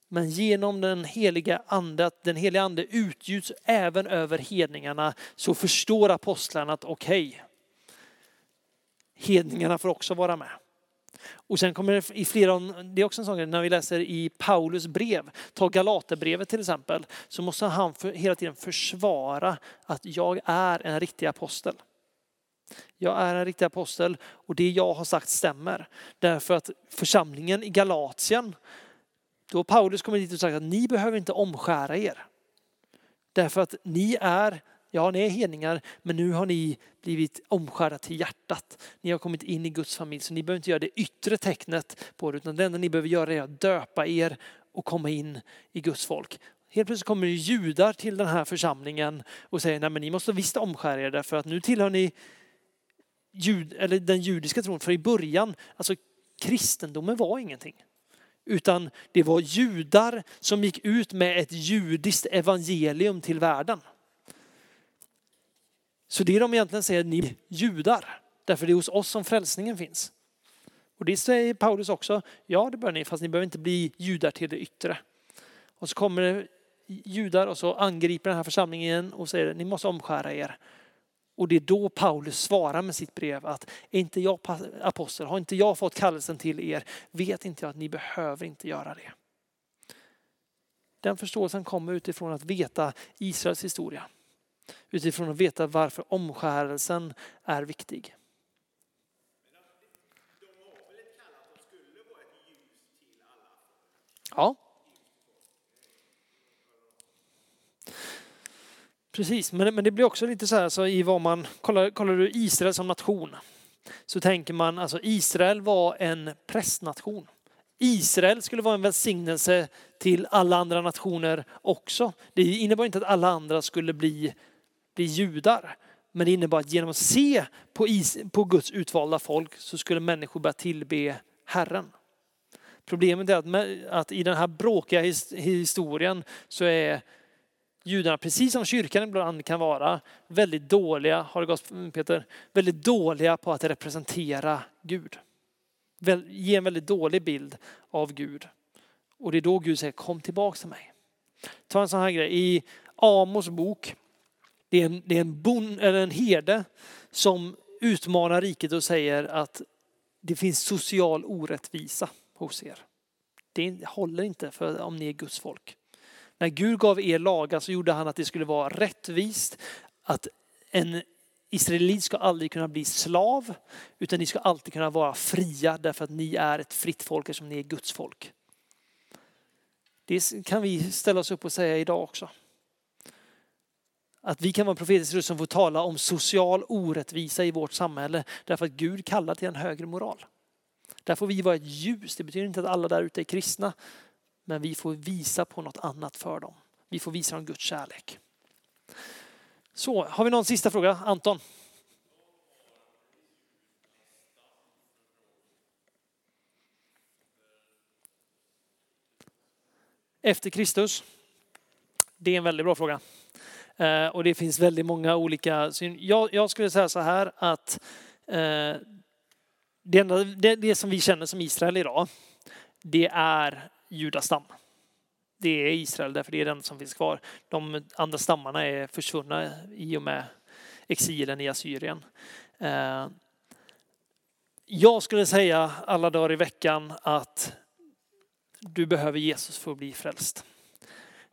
Men genom den heliga ande, att den heliga ande utgjuts även över hedningarna så förstår apostlarna att okej, okay, hedningarna får också vara med. Och sen kommer det i flera, det är också en sån grej när vi läser i Paulus brev, ta Galaterbrevet till exempel, så måste han för, hela tiden försvara att jag är en riktig apostel. Jag är en riktig apostel och det jag har sagt stämmer. Därför att församlingen i Galatien, då Paulus kommer dit och sagt att ni behöver inte omskära er. Därför att ni är Ja, ni är hedningar, men nu har ni blivit omskärda till hjärtat. Ni har kommit in i Guds familj, så ni behöver inte göra det yttre tecknet på det, utan det enda ni behöver göra är att döpa er och komma in i Guds folk. Helt plötsligt kommer det judar till den här församlingen och säger, nej men ni måste visst omskära er därför att nu tillhör ni jud, eller den judiska tron. För i början, alltså kristendomen var ingenting. Utan det var judar som gick ut med ett judiskt evangelium till världen. Så det de egentligen säger, ni är judar. Därför det är hos oss som frälsningen finns. Och det säger Paulus också, ja det bör ni, fast ni behöver inte bli judar till det yttre. Och så kommer det judar och så angriper den här församlingen och säger, ni måste omskära er. Och det är då Paulus svarar med sitt brev att, är inte jag apostel, har inte jag fått kallelsen till er, vet inte jag att ni behöver inte göra det. Den förståelsen kommer utifrån att veta Israels historia utifrån att veta varför omskärelsen är viktig. Ja. Precis, men, men det blir också lite så här så i vad man, kollar, kollar du Israel som nation så tänker man alltså Israel var en prästnation. Israel skulle vara en välsignelse till alla andra nationer också. Det innebar inte att alla andra skulle bli, bli judar. Men det innebar att genom att se på, is, på Guds utvalda folk så skulle människor börja tillbe Herren. Problemet är att, att i den här bråkiga historien så är judarna, precis som kyrkan ibland kan vara, väldigt dåliga, har det gått Peter, väldigt dåliga på att representera Gud. Ge en väldigt dålig bild av Gud. Och det är då Gud säger kom tillbaka till mig. Ta en sån här grej. I Amos bok, det är en, det är en, bon, eller en herde som utmanar riket och säger att det finns social orättvisa hos er. Det håller inte för om ni är Guds folk. När Gud gav er lagar så gjorde han att det skulle vara rättvist, att en Israelit ska aldrig kunna bli slav, utan ni ska alltid kunna vara fria därför att ni är ett fritt folk eftersom ni är Guds folk. Det kan vi ställa oss upp och säga idag också. Att vi kan vara en profetisk röst som får tala om social orättvisa i vårt samhälle därför att Gud kallar till en högre moral. Där får vi vara ett ljus. Det betyder inte att alla där ute är kristna, men vi får visa på något annat för dem. Vi får visa dem Guds kärlek. Så, har vi någon sista fråga? Anton? Efter Kristus? Det är en väldigt bra fråga. Eh, och det finns väldigt många olika syn. Jag, jag skulle säga så här att eh, det, enda, det, det som vi känner som Israel idag, det är judastam. Det är Israel därför det är den som finns kvar. De andra stammarna är försvunna i och med exilen i Assyrien. Eh, jag skulle säga alla dagar i veckan att du behöver Jesus för att bli frälst.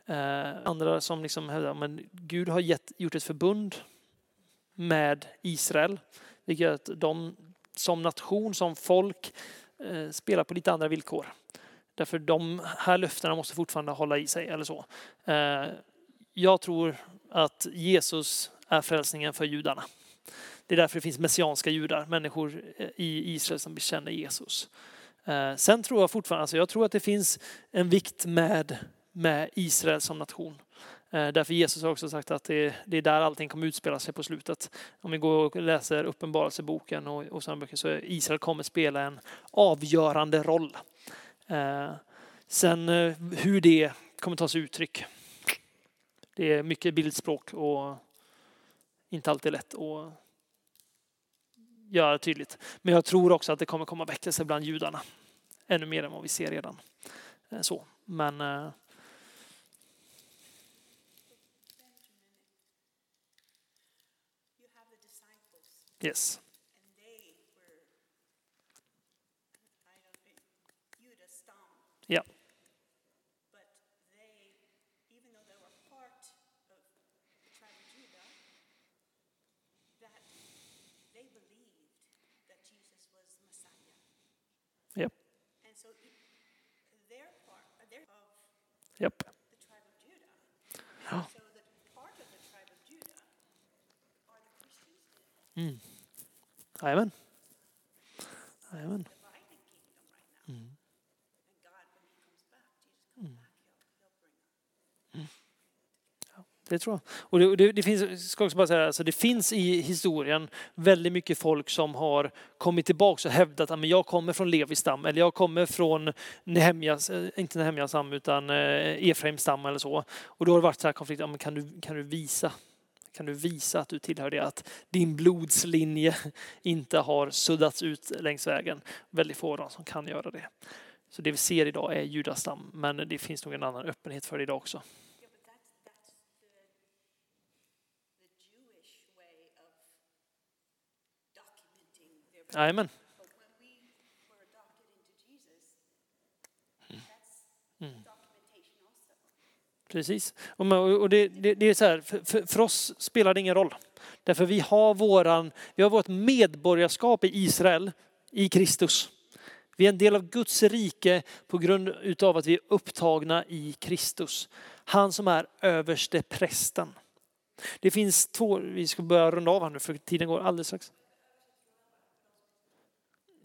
Eh, andra som liksom hävdar men Gud har gett, gjort ett förbund med Israel. Vilket gör att de som nation, som folk eh, spelar på lite andra villkor. Därför de här löftena måste fortfarande hålla i sig eller så. Eh, jag tror att Jesus är frälsningen för judarna. Det är därför det finns messianska judar, människor eh, i Israel som bekänner Jesus. Eh, sen tror jag fortfarande, alltså jag tror att det finns en vikt med, med Israel som nation. Eh, därför Jesus har också sagt att det, är där allting kommer utspela sig på slutet. Om vi går och läser Uppenbarelseboken och, och sådana böcker så Israel kommer spela en avgörande roll. Eh, sen eh, hur det kommer ta sig uttryck. Det är mycket bildspråk och inte alltid lätt att göra tydligt. Men jag tror också att det kommer komma väckelse bland judarna. Ännu mer än vad vi ser redan. Så. Men Yes. Yeah. But they, even though they were part of the tribe of Judah, that they believed that Jesus was the Messiah. Yep. And so their part, their of yep. the tribe of Judah. Oh. So the part of the tribe of Judah are the Christians. Mm. Amen. Amen. Mm. Mm. Det tror jag. Och det, det, det, finns, ska också bara säga, alltså det finns i historien väldigt mycket folk som har kommit tillbaka och hävdat ah, att jag kommer från Levis stam eller jag kommer från Nehemjas, eh, inte Nehemjas stam utan eh, Efraims stam eller så. Och då har det varit så här konflikter, ah, kan, du, kan du visa kan du visa att du tillhör det, att din blodslinje (laughs) inte har suddats ut längs vägen. Väldigt få av dem som kan göra det. Så det vi ser idag är judastam, men det finns nog en annan öppenhet för det idag också. Jajamän. Precis. Och det, det, det, är så här, för, för, oss spelar det ingen roll. Därför vi har, våran, vi har vårt medborgarskap i Israel, i Kristus. Vi är en del av Guds rike på grund utav att vi är upptagna i Kristus. Han som är överste prästen. Det finns två, vi ska börja runda av här nu för tiden går alldeles strax.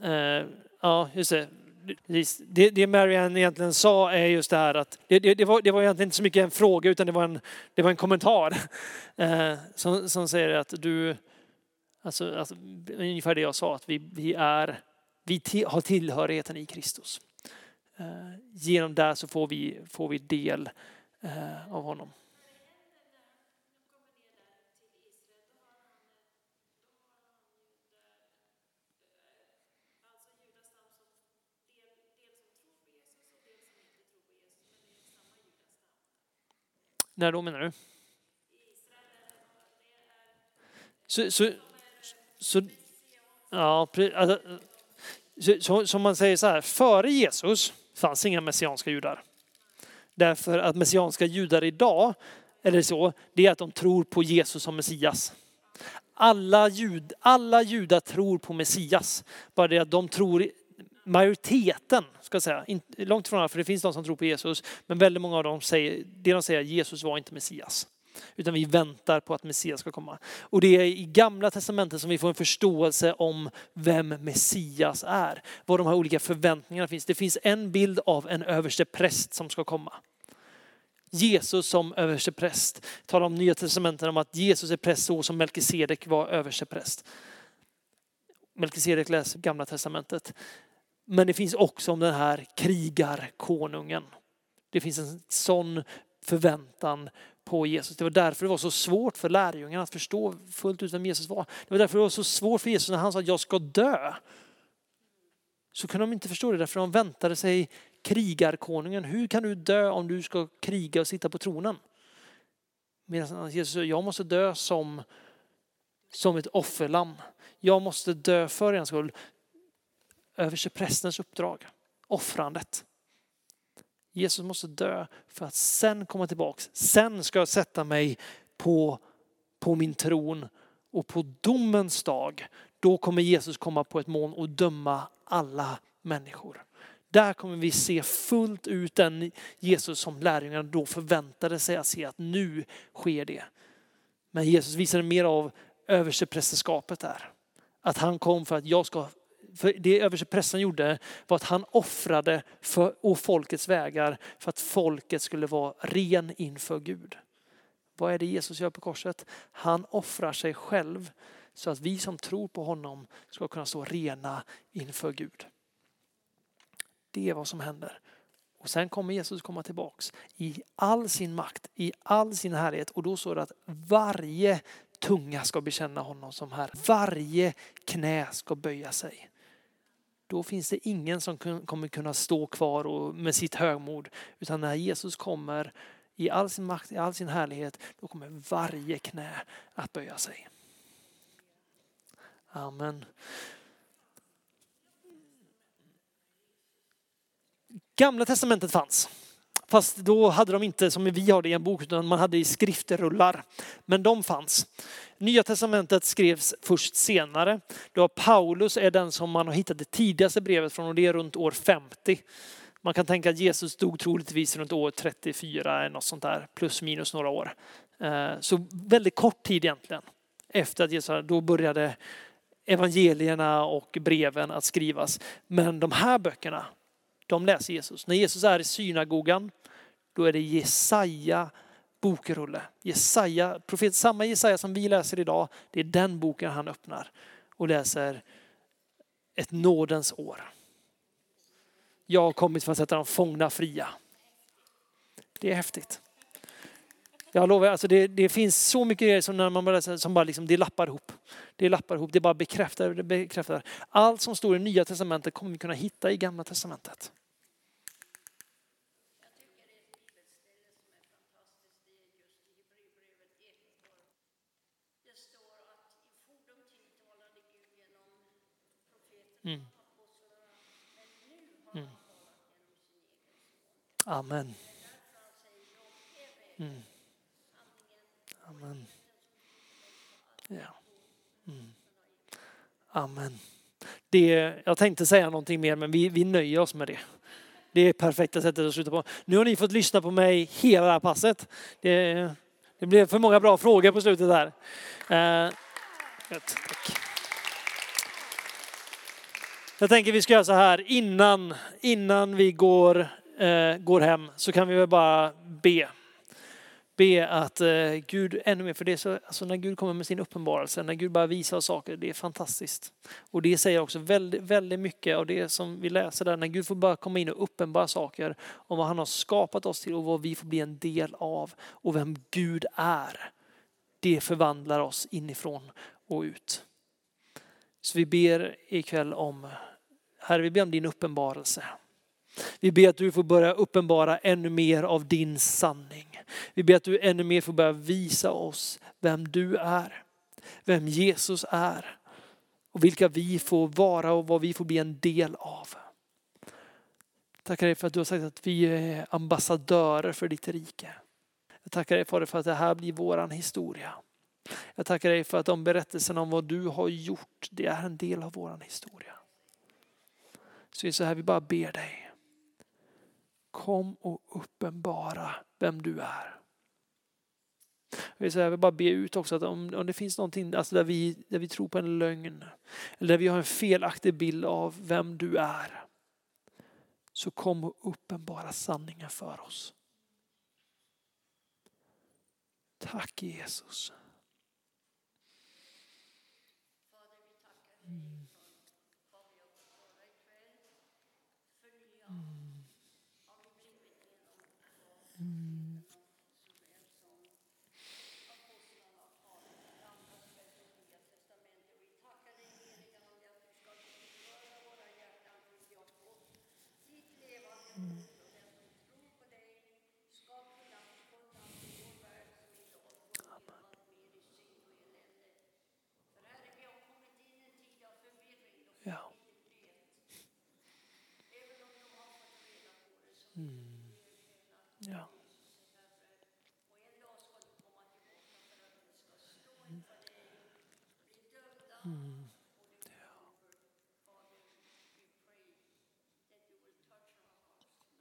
Eh, ja, just det. Det, det Marianne egentligen sa är just det här att det, det, det, var, det var egentligen inte så mycket en fråga utan det var en, det var en kommentar (laughs) eh, som, som säger att du, alltså, alltså, ungefär det jag sa, att vi, vi, är, vi till, har tillhörigheten i Kristus. Eh, genom det så får vi, får vi del eh, av honom. När då menar du? Så, så, så, ja, alltså, så, som man säger så här, före Jesus fanns inga messianska judar. Därför att messianska judar idag, eller så, det är att de tror på Jesus som Messias. Alla, jud, alla judar tror på Messias. Bara det att de tror, majoriteten, ska jag säga, långt ifrån alla, för det finns de som tror på Jesus, men väldigt många av dem säger, det de säger, Jesus var inte Messias. Utan vi väntar på att Messias ska komma. Och det är i gamla testamentet som vi får en förståelse om vem Messias är. Vad de här olika förväntningarna finns. Det finns en bild av en överste präst som ska komma. Jesus som överste präst. Talar om nya testamentet om att Jesus är präst så som Melkisedek var överste präst. Melkisedek läser gamla testamentet. Men det finns också om den här krigarkonungen. Det finns en sån förväntan på Jesus. Det var därför det var så svårt för lärjungarna att förstå fullt ut vem Jesus var. Det var därför det var så svårt för Jesus när han sa att jag ska dö. Så kunde de inte förstå det därför de väntade sig krigarkonungen. Hur kan du dö om du ska kriga och sitta på tronen? Medan Jesus sa, jag måste dö som, som ett offerlamm. Jag måste dö för er skull. Översteprästens uppdrag, offrandet. Jesus måste dö för att sen komma tillbaks. Sen ska jag sätta mig på, på min tron och på domens dag, då kommer Jesus komma på ett moln och döma alla människor. Där kommer vi se fullt ut den Jesus som lärjungarna då förväntade sig att se att nu sker det. Men Jesus visade mer av översteprästerskapet där. Att han kom för att jag ska för det översteprästen gjorde var att han offrade för, å folkets vägar för att folket skulle vara ren inför Gud. Vad är det Jesus gör på korset? Han offrar sig själv så att vi som tror på honom ska kunna stå rena inför Gud. Det är vad som händer. Och sen kommer Jesus komma tillbaks i all sin makt, i all sin härlighet. Och då står det att varje tunga ska bekänna honom som Herre. Varje knä ska böja sig då finns det ingen som kommer kunna stå kvar och, med sitt högmod. Utan när Jesus kommer i all sin makt, i all sin härlighet, då kommer varje knä att böja sig. Amen. Gamla testamentet fanns. Fast då hade de inte som vi har det i en bok utan man hade i skriftrullar. Men de fanns. Nya testamentet skrevs först senare. Då Paulus är den som man har hittat det tidigaste brevet från och det är runt år 50. Man kan tänka att Jesus dog troligtvis runt år 34 eller något sånt där, plus minus några år. Eh, så väldigt kort tid egentligen. Efter att Jesus, då började evangelierna och breven att skrivas. Men de här böckerna, de läser Jesus. När Jesus är i synagogan, då är det Jesaja bokrulle. Jesaja, profet, samma Jesaja som vi läser idag, det är den boken han öppnar och läser ett nådens år. Jag har kommit för att sätta de fångna fria. Det är häftigt. Jag lovar, alltså det, det finns så mycket grejer som, när man bara läser, som bara liksom, det lappar ihop. Det lappar ihop, det bara bekräftar, det bekräftar. Allt som står i Nya Testamentet kommer vi kunna hitta i Gamla Testamentet. Mm. Mm. Amen. Mm. Amen. Ja. Mm. Amen. Det, jag tänkte säga någonting mer men vi, vi nöjer oss med det. Det är perfekta sättet att sluta på. Nu har ni fått lyssna på mig hela det här passet. Det, det blev för många bra frågor på slutet där. Eh, tack. Jag tänker vi ska göra så här innan, innan vi går, eh, går hem så kan vi väl bara be. Be att eh, Gud ännu mer, för det är så, alltså när Gud kommer med sin uppenbarelse, när Gud bara visar saker, det är fantastiskt. Och det säger också väldigt, väldigt mycket av det som vi läser där, när Gud får bara komma in och uppenbara saker om vad han har skapat oss till och vad vi får bli en del av och vem Gud är. Det förvandlar oss inifrån och ut. Så vi ber ikväll om, Herre vi ber om din uppenbarelse. Vi ber att du får börja uppenbara ännu mer av din sanning. Vi ber att du ännu mer får börja visa oss vem du är, vem Jesus är och vilka vi får vara och vad vi får bli en del av. Tackar dig för att du har sagt att vi är ambassadörer för ditt rike. Jag tackar dig Fader för att det här blir våran historia. Jag tackar dig för att de berättelserna om vad du har gjort, det är en del av våran historia. Så är så här, vi bara ber dig. Kom och uppenbara vem du är. Vi vill, jag vill bara be ut också att om, om det finns någonting alltså där, vi, där vi tror på en lögn eller där vi har en felaktig bild av vem du är. Så kom och uppenbara sanningen för oss. Tack Jesus.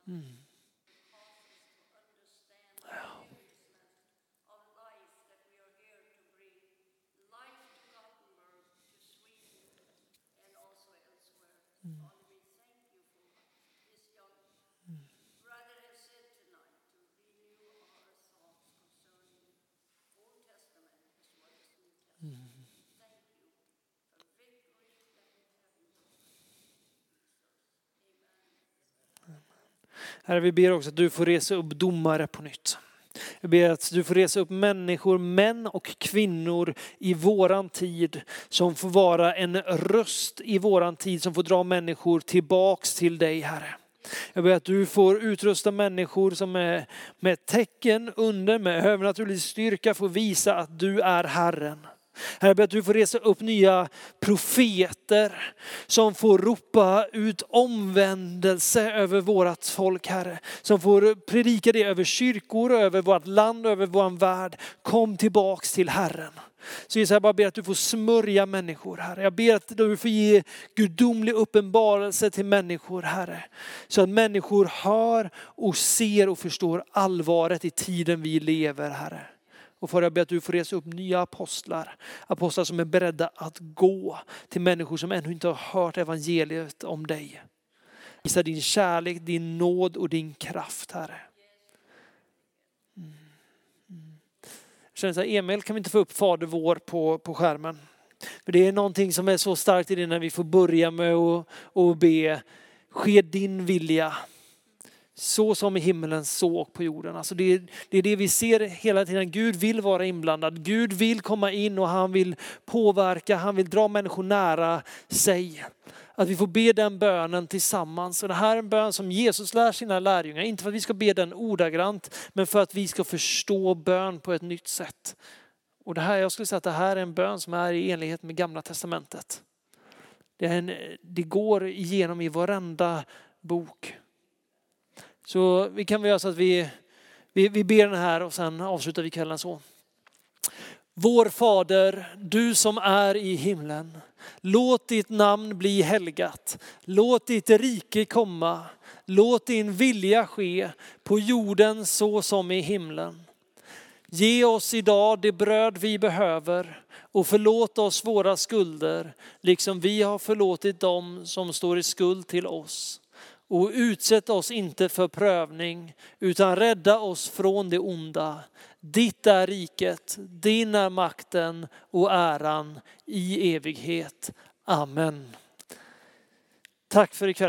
Mm. Herre, vi ber också att du får resa upp domare på nytt. Jag ber att du får resa upp människor, män och kvinnor i våran tid som får vara en röst i våran tid som får dra människor tillbaks till dig Herre. Jag ber att du får utrusta människor som är med tecken, under, med övernaturlig styrka får visa att du är Herren. Herre, jag ber att du får resa upp nya profeter som får ropa ut omvändelse över vårat folk, Herre. Som får predika det över kyrkor, över vårt land, över vår värld. Kom tillbaks till Herren. Så Jesus, jag bara ber att du får smörja människor, Herre. Jag ber att du får ge gudomlig uppenbarelse till människor, Herre. Så att människor hör och ser och förstår allvaret i tiden vi lever, Herre. Och Fader, jag ber att du får resa upp nya apostlar. Apostlar som är beredda att gå till människor som ännu inte har hört evangeliet om dig. Visa din kärlek, din nåd och din kraft, Herre. Mm. Jag känner så här, Emil, kan vi inte få upp Fader vår på, på skärmen? För det är någonting som är så starkt i det när vi får börja med att be, ske din vilja så som i himlen, så och på jorden. Alltså det, är, det är det vi ser hela tiden. Gud vill vara inblandad. Gud vill komma in och han vill påverka, han vill dra människor nära sig. Att vi får be den bönen tillsammans. Och det här är en bön som Jesus lär sina lärjungar. Inte för att vi ska be den ordagrant, men för att vi ska förstå bön på ett nytt sätt. Och det här, jag skulle säga att det här är en bön som är i enlighet med gamla testamentet. Det, en, det går igenom i varenda bok. Så vi kan väl göra så att vi, vi, vi ber den här och sen avslutar vi kvällen så. Vår Fader, du som är i himlen. Låt ditt namn bli helgat. Låt ditt rike komma. Låt din vilja ske på jorden så som i himlen. Ge oss idag det bröd vi behöver och förlåt oss våra skulder, liksom vi har förlåtit dem som står i skuld till oss. Och utsätt oss inte för prövning, utan rädda oss från det onda. Ditt är riket, din är makten och äran i evighet. Amen. Tack för ikväll.